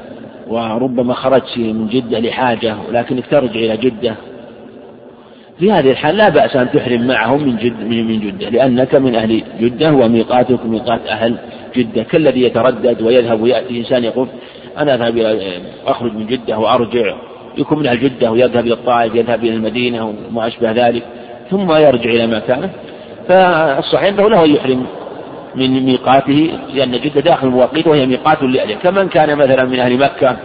وربما خرجت من جدة لحاجة ولكنك ترجع إلى جدة. في هذه الحال لا بأس أن تحرم معهم من جد من جدة لأنك من أهل جدة وميقاتك ميقات أهل جدة. كالذي يتردد ويذهب ويأتي إنسان يقول أنا أذهب إلى أخرج من جدة وأرجع. يكون من أهل جدة ويذهب إلى الطائف يذهب إلى المدينة وما أشبه ذلك ثم يرجع إلى مكانه. فالصحيح أنه له يحرم من ميقاته لأن جدة داخل المواقيت وهي ميقات لأهله كمن كان مثلا من أهل مكة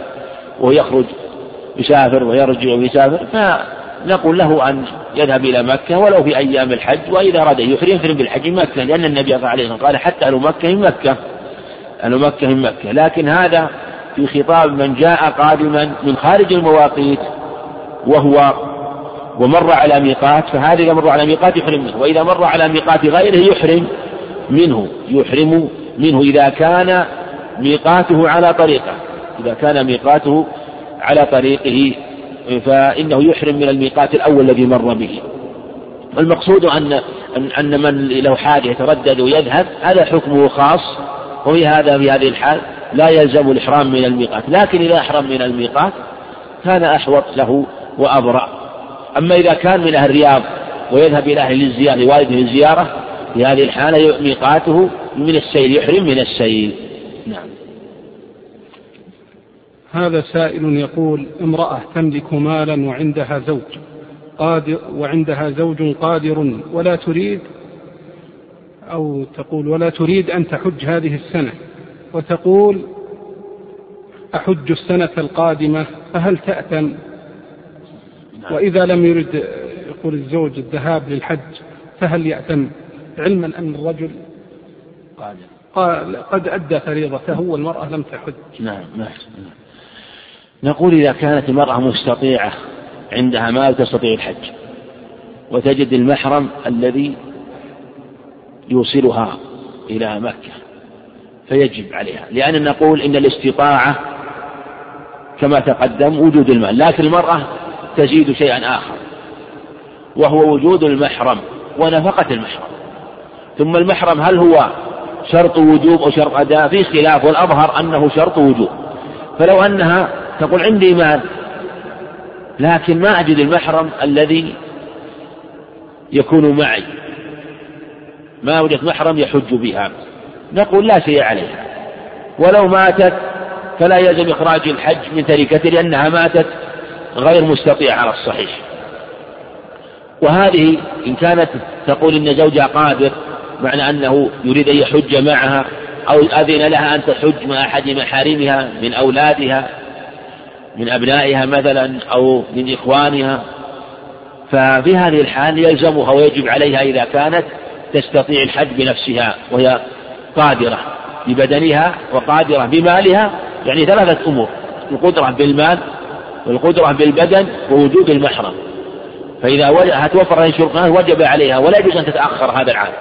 ويخرج يسافر ويرجع ويسافر فنقول له أن يذهب إلى مكة ولو في أيام الحج وإذا أراد يحرم يحرم بالحج مكة لأن النبي صلى الله عليه وسلم قال حتى أهل مكة من مكة أهل مكة من مكة. لكن هذا في خطاب من جاء قادما من خارج المواقيت وهو ومر على ميقات فهذا إذا مر على ميقات يحرم منه وإذا مر على ميقات غيره يحرم. منه يحرم منه إذا كان ميقاته على طريقه. إذا كان ميقاته على طريقه فإنه يحرم من الميقات الأول الذي مر به. المقصود أن أن من له حاجة يتردد ويذهب هذا حكمه خاص وفي هذا في هذه الحال لا يلزم الإحرام من الميقات. لكن إذا أحرم من الميقات كان أحوط له وأبرأ. أما إذا كان من أهل الرياض ويذهب إلى أهل الزيارة لوالده الزيارة في هذه الحالة ميقاته من السيل يحرم من السيل. نعم. هذا سائل يقول امرأة تملك مالا وعندها زوج قادر وعندها زوج قادر ولا تريد أو تقول ولا تريد أن تحج هذه السنة وتقول أحج السنة القادمة فهل تأتم نعم. وإذا لم يرد يقول الزوج الذهاب للحج فهل يأتم علما أن الرجل قال قد أدى فريضته والمرأة لم تحج. نعم نعم نقول إذا كانت المرأة مستطيعة عندها مال تستطيع الحج وتجد المحرم الذي يوصلها إلى مكة فيجب عليها. لأن نقول إن الاستطاعة كما تقدم وجود المال لكن المرأة تزيد شيئا آخر وهو وجود المحرم ونفقة المحرم. ثم المحرم هل هو شرط وجوب أو شرط أداء؟ في خلاف والأظهر أنه شرط وجوب. فلو أنها تقول عندي مال لكن ما أجد المحرم الذي يكون معي. ما وجدت محرم يحج بها. نقول لا شيء عليها. ولو ماتت فلا يلزم إخراج الحج من تركته لأنها ماتت غير مستطيعة على الصحيح. وهذه إن كانت تقول إن زوجها قادر معنى أنه يريد أن يحج معها أو أذن لها أن تحج مع أحد محارمها من أولادها من أبنائها مثلا أو من إخوانها. ففي هذه الحال يلزمها ويجب عليها إذا كانت تستطيع الحج بنفسها وهي قادرة ببدنها وقادرة بمالها يعني ثلاثة أمور القدرة بالمال والقدرة بالبدن ووجود المحرم. فإذا توفر هذه الشروط وجب عليها ولا يجوز أن تتأخر هذا العام.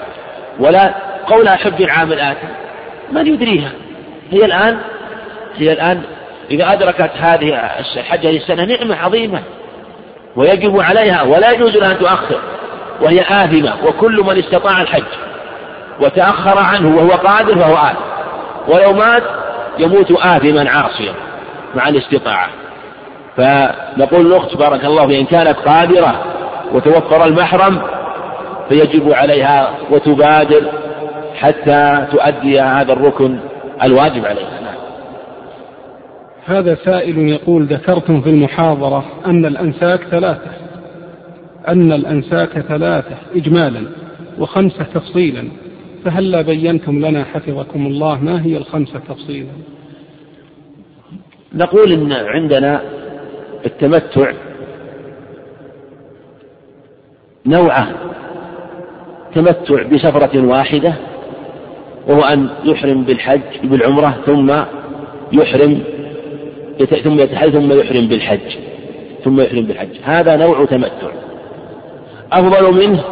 ولا قولها حج العام الآتي من يدريها. هي الآن هي الآن إذا أدركت هذه الحج هذه السنة نعمة عظيمة ويجب عليها ولا يجوز لها أن تؤخر وهي آثمة وكل من استطاع الحج وتأخر عنه وهو قادر فهو آثم. ولو مات يموت آثما عاصيا مع الاستطاعة. فنقول الأخت بارك الله إن كانت قادرة وتوفر المحرم فيجب عليها وتبادر حتى تؤدي هذا الركن الواجب عليها. نعم. هذا سائل يقول ذكرتم في المحاضرة أن الأنساك ثلاثة. أن الأنساك ثلاثة إجمالا وخمسة تفصيلا. فهلا بينتم لنا حفظكم الله ما هي الخمسة تفصيلا؟ نقول إن عندنا التمتع نوعان. تمتع بسفرة واحدة وهو أن يحرم بالحج بالعمرة ثم يحرم ثم يتحل ثم يحرم بالحج ثم يحرم بالحج. هذا نوع تمتع. أفضل منه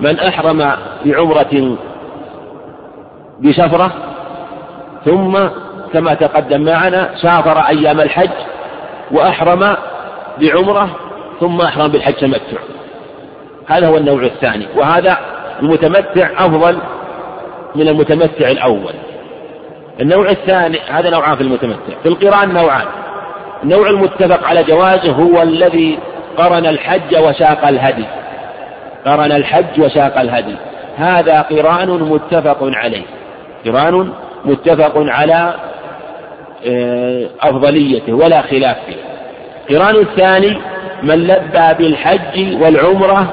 من أحرم بعمرة بسفرة ثم كما تقدم معنا سافر أيام الحج وأحرم بعمرة ثم أحرم بالحج تمتع. هذا هو النوع الثاني. وهذا المتمتع أفضل من المتمتع الأول. النوع الثاني هذا نوعان في المتمتع. في القرآن نوعان. النوع المتفق على جوازه هو الذي قرن الحج وساق الهدي. قرن الحج وساق الهدي. هذا قران متفق عليه. قران متفق على آه، أفضليته ولا خلاف فيه. قران الثاني من لبى بالحج والعمرة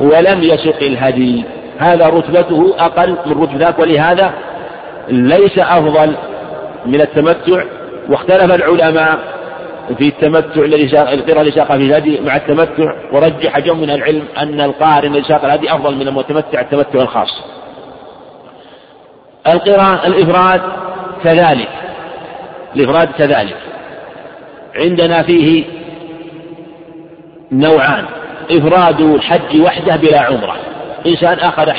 ولم يسق الهدي هذا رتبته أقل من رتبة ذاك ولهذا ليس أفضل من التمتع واختلف العلماء في التمتع الذي اللي ساق في الهدي مع التمتع ورجح جمع من العلم أن القارن الذي الهدي أفضل من المتمتع التمتع الخاص. القراء الإفراد كذلك الإفراد كذلك عندنا فيه نوعان إفراد الحج وحده بلا عمرة إنسان أخذ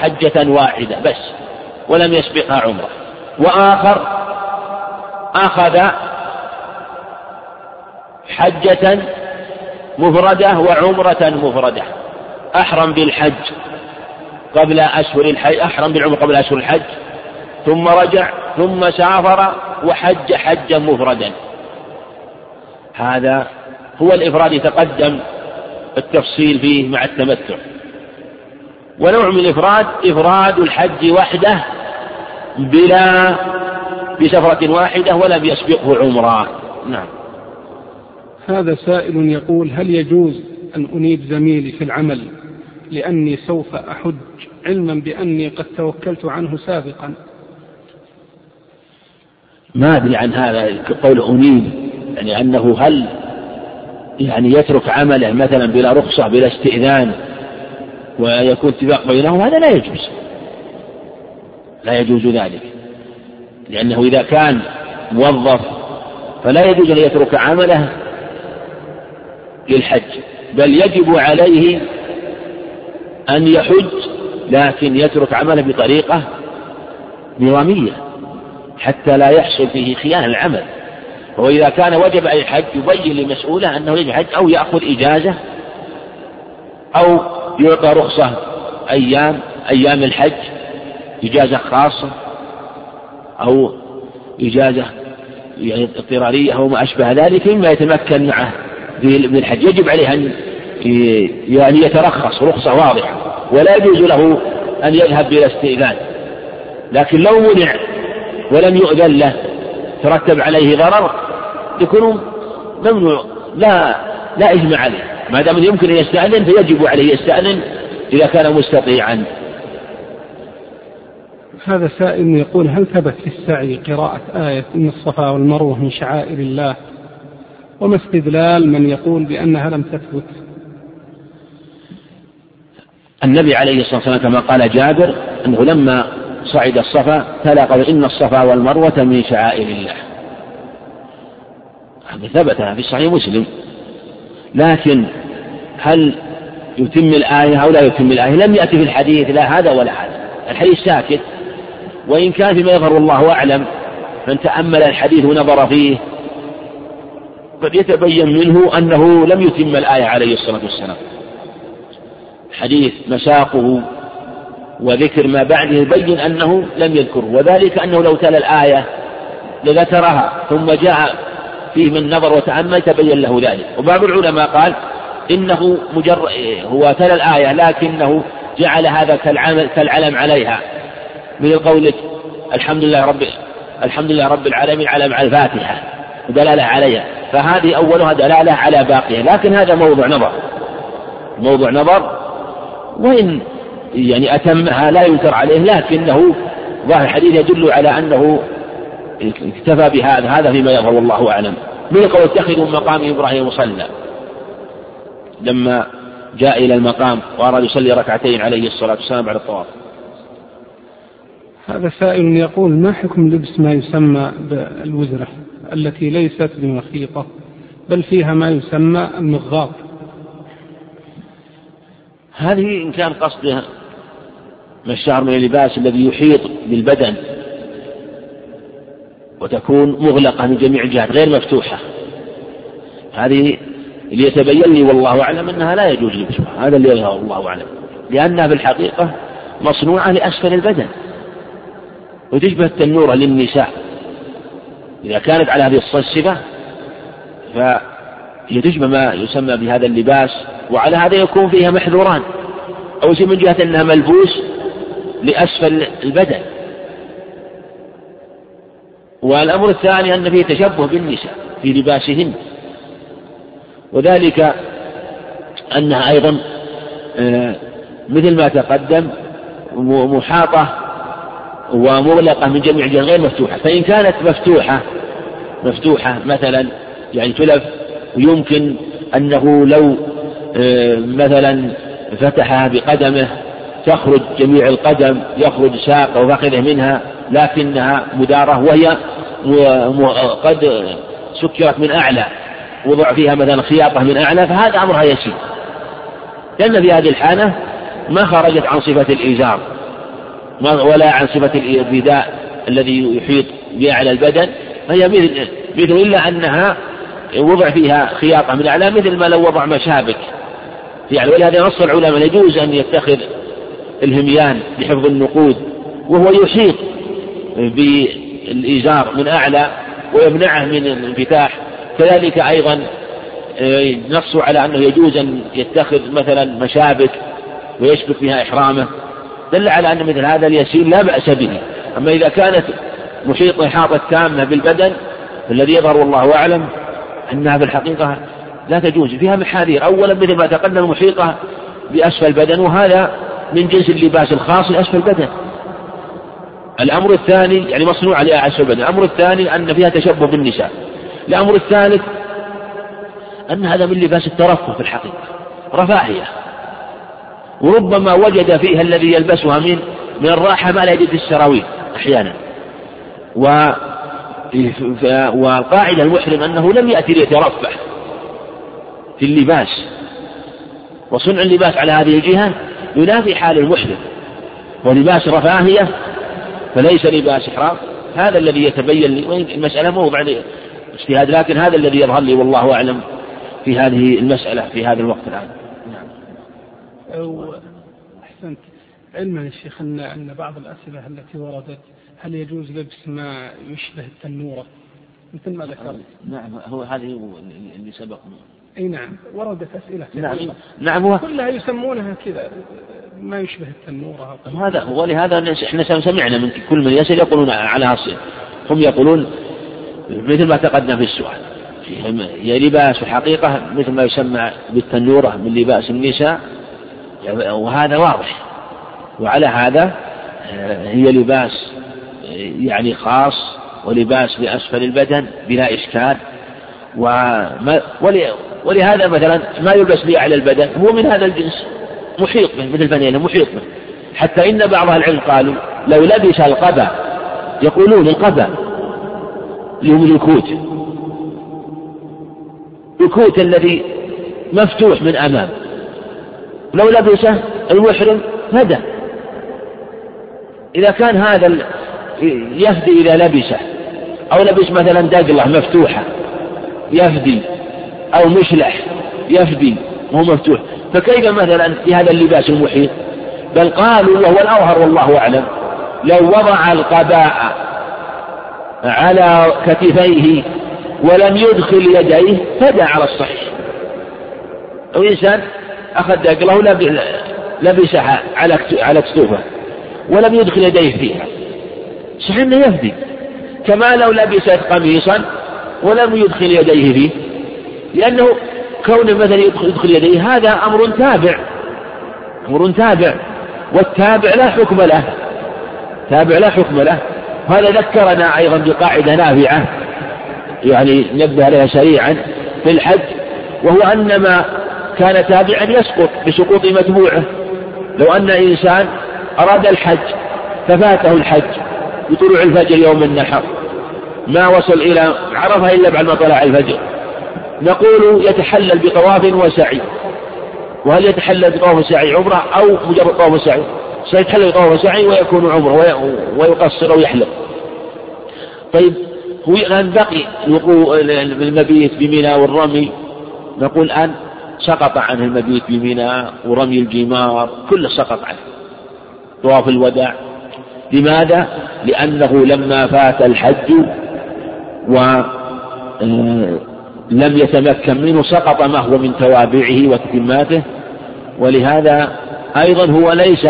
حجة واحدة بس ولم يسبقها عمرة. وآخر أخذ حجة مفردة وعمرة مفردة. أحرم بالحج قبل أشهر الحج أحرم بالعمرة قبل أشهر الحج. ثم رجع ثم سافر وحج حجا مفردا. هذا هو الإفراد يتقدم التفصيل فيه مع التمتع. ونوع من الإفراد إفراد الحج وحده بلا بسفرة واحدة ولم يسبقه عمرة. نعم. هذا سائل يقول هل يجوز أن أنيب زميلي في العمل لأني سوف أحج علما بأني قد توكلت عنه سابقا؟ ما أدري عن هذا قول أنيب يعني أنه هل يعني يترك عمله مثلا بلا رخصة بلا استئذان ويكون اتفاق بينهم هذا لا يجوز. لا يجوز ذلك. لأنه إذا كان موظف فلا يجوز أن يترك عمله للحج بل يجب عليه أن يحج لكن يترك عمله بطريقة نظامية حتى لا يحصل فيه خيانة العمل وإذا كان وجب عليه الحج يبين لمسؤوله أنه يجب الحج أو يأخذ إجازة أو يعطى رخصة أيام أيام الحج إجازة خاصة أو إجازة يعني اضطرارية أو ما أشبه ذلك مما يتمكن معه بالحج يجب عليه أن يعني يترخص رخصة واضحة ولا يجوز له أن يذهب بلا استئذان. لكن لو منع ولم يؤذن له ترتب عليه ضرر يكون ممنوع لا لا إجماع عليه. ما دام يمكن أن يستأذن فيجب عليه يستأذن إذا كان مستطيعا. هذا سائل يقول هل ثبت في السعي قراءة آية إن الصفا والمروة من شعائر الله وما استدلال من يقول بأنها لم تثبت؟ النبي عليه الصلاة والسلام كما قال جابر أنه لما صعد الصفا تلا قال إن الصفا والمروة من شعائر الله. هذا ثبت في صحيح مسلم. لكن هل يتم الآية أو لا يتم الآية؟ لم يأتي في الحديث لا هذا ولا هذا. الحديث ساكت. وإن كان فيما يظهر الله أعلم من تأمل الحديث ونظر فيه قد يتبين منه أنه لم يتم الآية عليه الصلاة والسلام. حديث مساقه وذكر ما بعده يبين أنه لم يذكره. وذلك أنه لو تلا الآية لذكرها ثم جاء فيه من نظر وتأمل تبين له ذلك. وبعض العلماء قال إنه مجرد هو تلا الآية لكنه جعل هذا كالعلم عليها. من قولك الحمد لله رب الحمد لله رب العالمين على مع الفاتحة دلالة عليها. فهذه أولها دلالة على باقيها. لكن هذا موضوع نظر. موضوع نظر وإن يعني أتمها لا ينكر عليه لكنه ظاهر الحديث يدل على أنه اكتفى بهذا هذا فيما يظهر والله أعلم. من قول اتخذوا مقام إبراهيم مصلى لما جاء إلى المقام وأراد يصلي ركعتين عليه الصلاة والسلام بعد الطواف. هذا سائل يقول ما حكم لبس ما يسمى بالوزرة التي ليست بمخيطة بل فيها ما يسمى المغاط؟ هذه إن كان قصدها ما الشعر من اللباس الذي يحيط بالبدن. وتكون مغلقة من جميع الجهات غير مفتوحة. هذه اللي يتبين لي والله أعلم أنها لا يجوز لبسها هذا اللي يظهر الله أعلم. لأنها في الحقيقة مصنوعة لأسفل البدن. وتشبه التنورة للنساء. إذا كانت على هذه الصفة فهي تشبه ما يسمى بهذا اللباس وعلى هذا يكون فيها محذوران. أول شيء من جهة أنها ملبوس لأسفل البدن. والأمر الثاني أن فيه تشبه بالنساء في لباسهن. وذلك أنها أيضا آه، مثل ما تقدم محاطة ومغلقة من جميع الجهات غير مفتوحة. فإن كانت مفتوحة مفتوحة مثلا يعني تلف ويمكن أنه لو آه، مثلا فتحها بقدمه تخرج جميع القدم يخرج ساق وفخذه منها لكنها مدارة وهي قد سكرت من أعلى وضع فيها مثلا خياطة من أعلى فهذا أمرها يسير. لأن في هذه الحالة ما خرجت عن صفة الإيزار ولا عن صفة الرداء الذي يحيط بأعلى البدن فهي مثل مثل إلا أنها وضع فيها خياطة من أعلى مثل ما لو وضع مشابك. يعني ولهذا نص العلماء يجوز أن يتخذ الهميان لحفظ النقود وهو يحيط بالإزار من أعلى ويمنعه من الانفتاح. كذلك أيضا آه، نصوا على أنه يجوز أن يتخذ مثلا مشابك ويشبك فيها إحرامه. دل على أن مثل هذا اليسير لا بأس به. أما إذا كانت محيطة إحاطة تامة بالبدن فالذي يظهر والله أعلم أنها في الحقيقة لا تجوز. فيها محاذير. أولا مثل ما تقدم محيطة بأسفل البدن وهذا من جنس اللباس الخاص لأسفل البدن. الأمر الثاني يعني مصنوع عليها أسفل البدن الأمر الثاني أن فيها تشبه بالنساء. الأمر الثالث أن هذا من لباس الترفه في الحقيقة. رفاهية. وربما وجد فيها الذي يلبسها من من الراحة ما لا يجد في السراويل أحيانا. و والقاعدة المحرم أنه لم يأتي ليترفه في اللباس. وصنع اللباس على هذه الجهة ينافي حال المحرم. ولباس رفاهية فليس لباس إحرام. هذا الذي يتبين لي وإن المسألة موضع اجتهاد لكن هذا الذي يظهر لي والله أعلم في هذه المسألة في هذا الوقت الآن. نعم. أحسنت. علما يا شيخ أن أن بعض الأسئلة التي وردت هل يجوز لبس ما يشبه التنورة؟ مثل ما ذكرت. نعم هو هذه اللي سبق. إي نعم وردت أسئلة نعم نعم كلها يسمونها كذا. ما يشبه التنورة هذا هو ولهذا إحنا سمعنا من كل من يسأل يقولون على هالصيغة هم يقولون مثل ما تقدم في السؤال. هي لباس الحقيقة مثل ما يسمى بالتنورة من لباس النساء. وهذا واضح. وعلى هذا آه، هي لباس آه، يعني خاص ولباس لأسفل البدن بلا إشكال. وما ولهذا مثلا ما يلبس لأعلى البدن هو من هذا الجنس. محيط به مثل البنينة محيط به حتى إن بعض العلم قالوا لو لبس القبا يقولون القبا يوم الكوت الكوت الذي مفتوح من أمام. لو لبسه المحرم هدى. إذا كان هذا يفدي إذا لبسه. أو لبس مثلا دقلة مفتوحة. يفدي أو مشلح. يفدي وهو مفتوح. فكيف مثلا في هذا اللباس المحيط؟ بل قالوا وهو الأظهر والله أعلم. لو وضع القباء على كتفيه ولم يدخل يديه فدى على الصحيح. أو إنسان أخذ دقله لبسها على على كتوفه ولم يدخل يديه فيها. صحيح إنه يهدي. كما لو لبست قميصا ولم يدخل يديه فيه. لأنه كون مثلا يدخل, يدخل يديه هذا أمر تابع. أمر تابع. والتابع لا حكم له. تابع لا حكم له. هذا ذكرنا أيضا بقاعدة نافعة يعني نبه عليها سريعا في الحج وهو أن ما كان تابعا يسقط بسقوط متبوعة. لو أن إنسان أراد الحج ففاته الحج بطلوع الفجر يوم النحر. ما وصل إلى عرفة إلا بعد ما طلع الفجر. نقول يتحلل بطواف وسعي. وهل يتحلل بطواف وسعي عمرة أو مجرد طواف وسعي؟ سيتحلل بطواف وسعي ويكون عمرة ويقصر أو يحلق طيب هو الآن بقي المبيت بمنى والرمي. نقول الآن سقط عنه المبيت بمنى ورمي الجمار كله سقط عنه. طواف الوداع. لماذا؟ لأنه لما فات الحج ولم آه، يتمكن منه سقط ما هو من توابعه وتتماته ولهذا أيضا هو ليس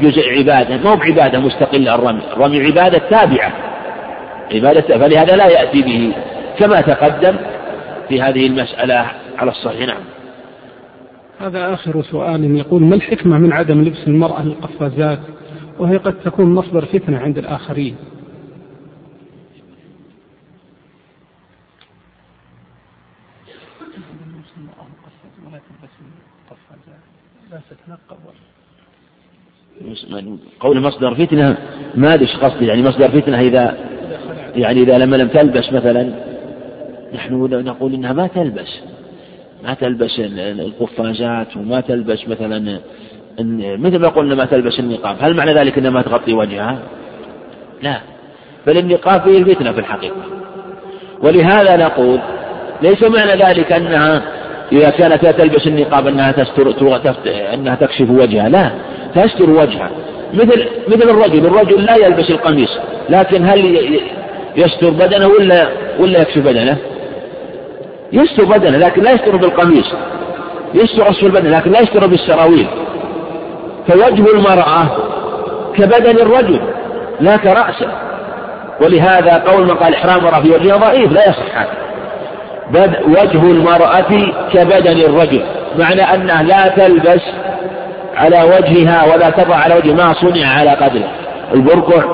جزء عبادة ما هو بعبادة مستقلة الرمي الرمي عبادة تابعة عبادة فلهذا لا يأتي به كما تقدم في هذه المسألة على الصحيح. نعم. هذا آخر سؤال يقول ما الحكمة من عدم لبس المرأة القفازات وهي قد تكون مصدر فتنة عند الآخرين. قول مصدر فتنة ما أدري قصدي. يعني مصدر فتنة إذا يعني إذا لما لم تلبس مثلا نحن نقول إنها ما تلبس. ما تلبس القفازات وما تلبس مثلا مثل ما قلنا ما تلبس النقاب. هل معنى ذلك أنها ما تغطي وجهها؟ لا. بل النقاب فيه الفتنة في الحقيقة. ولهذا نقول ليس معنى ذلك أنها إذا كانت لا تلبس النقاب أنها تستر أنها تكشف وجهها. لا. تستر وجهها مثل مثل الرجل الرجل لا يلبس القميص لكن هل يستر بدنه ولا ولا يكشف بدنه؟ يستر بدنه لكن لا يستر بالقميص. يستر أسفل البدن لكن لا يستر بالسراويل. فوجه المرأة كبدن الرجل لا كرأسه. ولهذا قول من قال إحرام المرأة في وجهها ضعيف لا يصح هذا. وجه المرأة كبدن الرجل معنى أنها لا تلبس على وجهها ولا تضع على وجه ما صنع على قدره. البرقع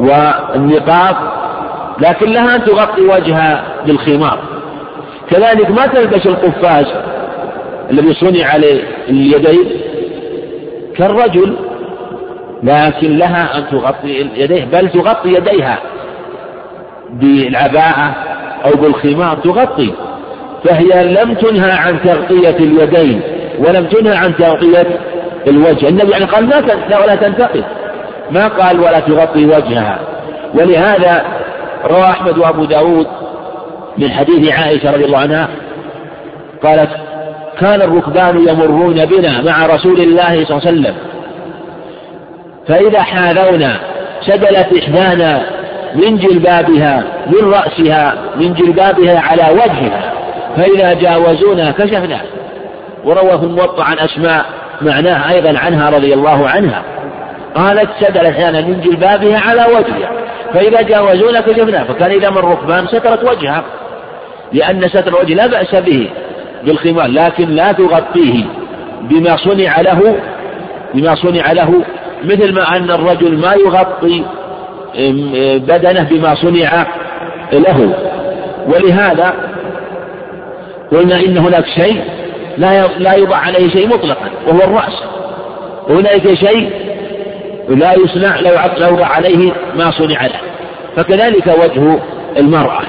والنقاب لكن لها أن تغطي وجهها بالخمار. كذلك ما تلبس القفاز الذي صنع عليه اليدين كالرجل لكن لها أن تغطي يديه بل تغطي يديها بالعباءة أو بالخمار تغطي. فهي لم تنهى عن تغطية اليدين ولم تنهى عن تغطية الوجه. النبي يعني قال لا ولا تنتقد. ما قال ولا تغطي وجهها. ولهذا روى أحمد وأبو داود من حديث عائشة رضي الله عنها قالت كان الركبان يمرون بنا مع رسول الله صلى الله عليه وسلم. فإذا حاذونا سدلت إحدانا من جلبابها من رأسها من جلبابها على وجهها. فإذا جاوزونا كشفنا. ورواه الموطأ عن أسماء معناه أيضا عنها رضي الله عنها. قالت سدلت أحيانا من جلبابها على وجهها فإذا جاوزونا كشفنا فكان إذا من الركبان سترت وجهها لأن ستر الوجه لا بأس به بالخمار لكن لا تغطيه بما صنع له بما صنع له مثل ما أن الرجل ما يغطي بدنه بما صنع له. ولهذا قلنا إن هناك شيء لا لا يوضع عليه شيء مطلقا وهو الرأس. وهناك شيء لا يصنع لو يوضع عليه ما صنع له. فكذلك وجه المرأة.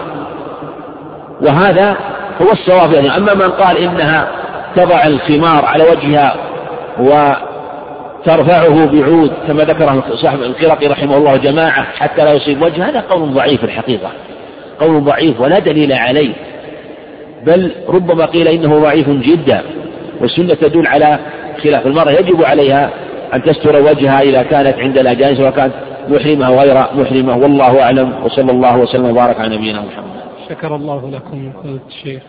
وهذا هو الصواب يعني أما من قال إنها تضع الخمار على وجهها وترفعه بعود كما ذكره صاحب القرقي رحمه الله جماعة حتى لا يصيب وجهه هذا قول ضعيف الحقيقة. قول ضعيف ولا دليل عليه. بل ربما قيل إنه ضعيف جدا والسنة تدل على خلاف. المرأة يجب عليها أن تستر وجهها إذا كانت عند الأجانب سواء كانت محرمة أو غير محرمة. والله أعلم وصلى الله وسلم وبارك على نبينا محمد. شكر الله لكم الشيخ.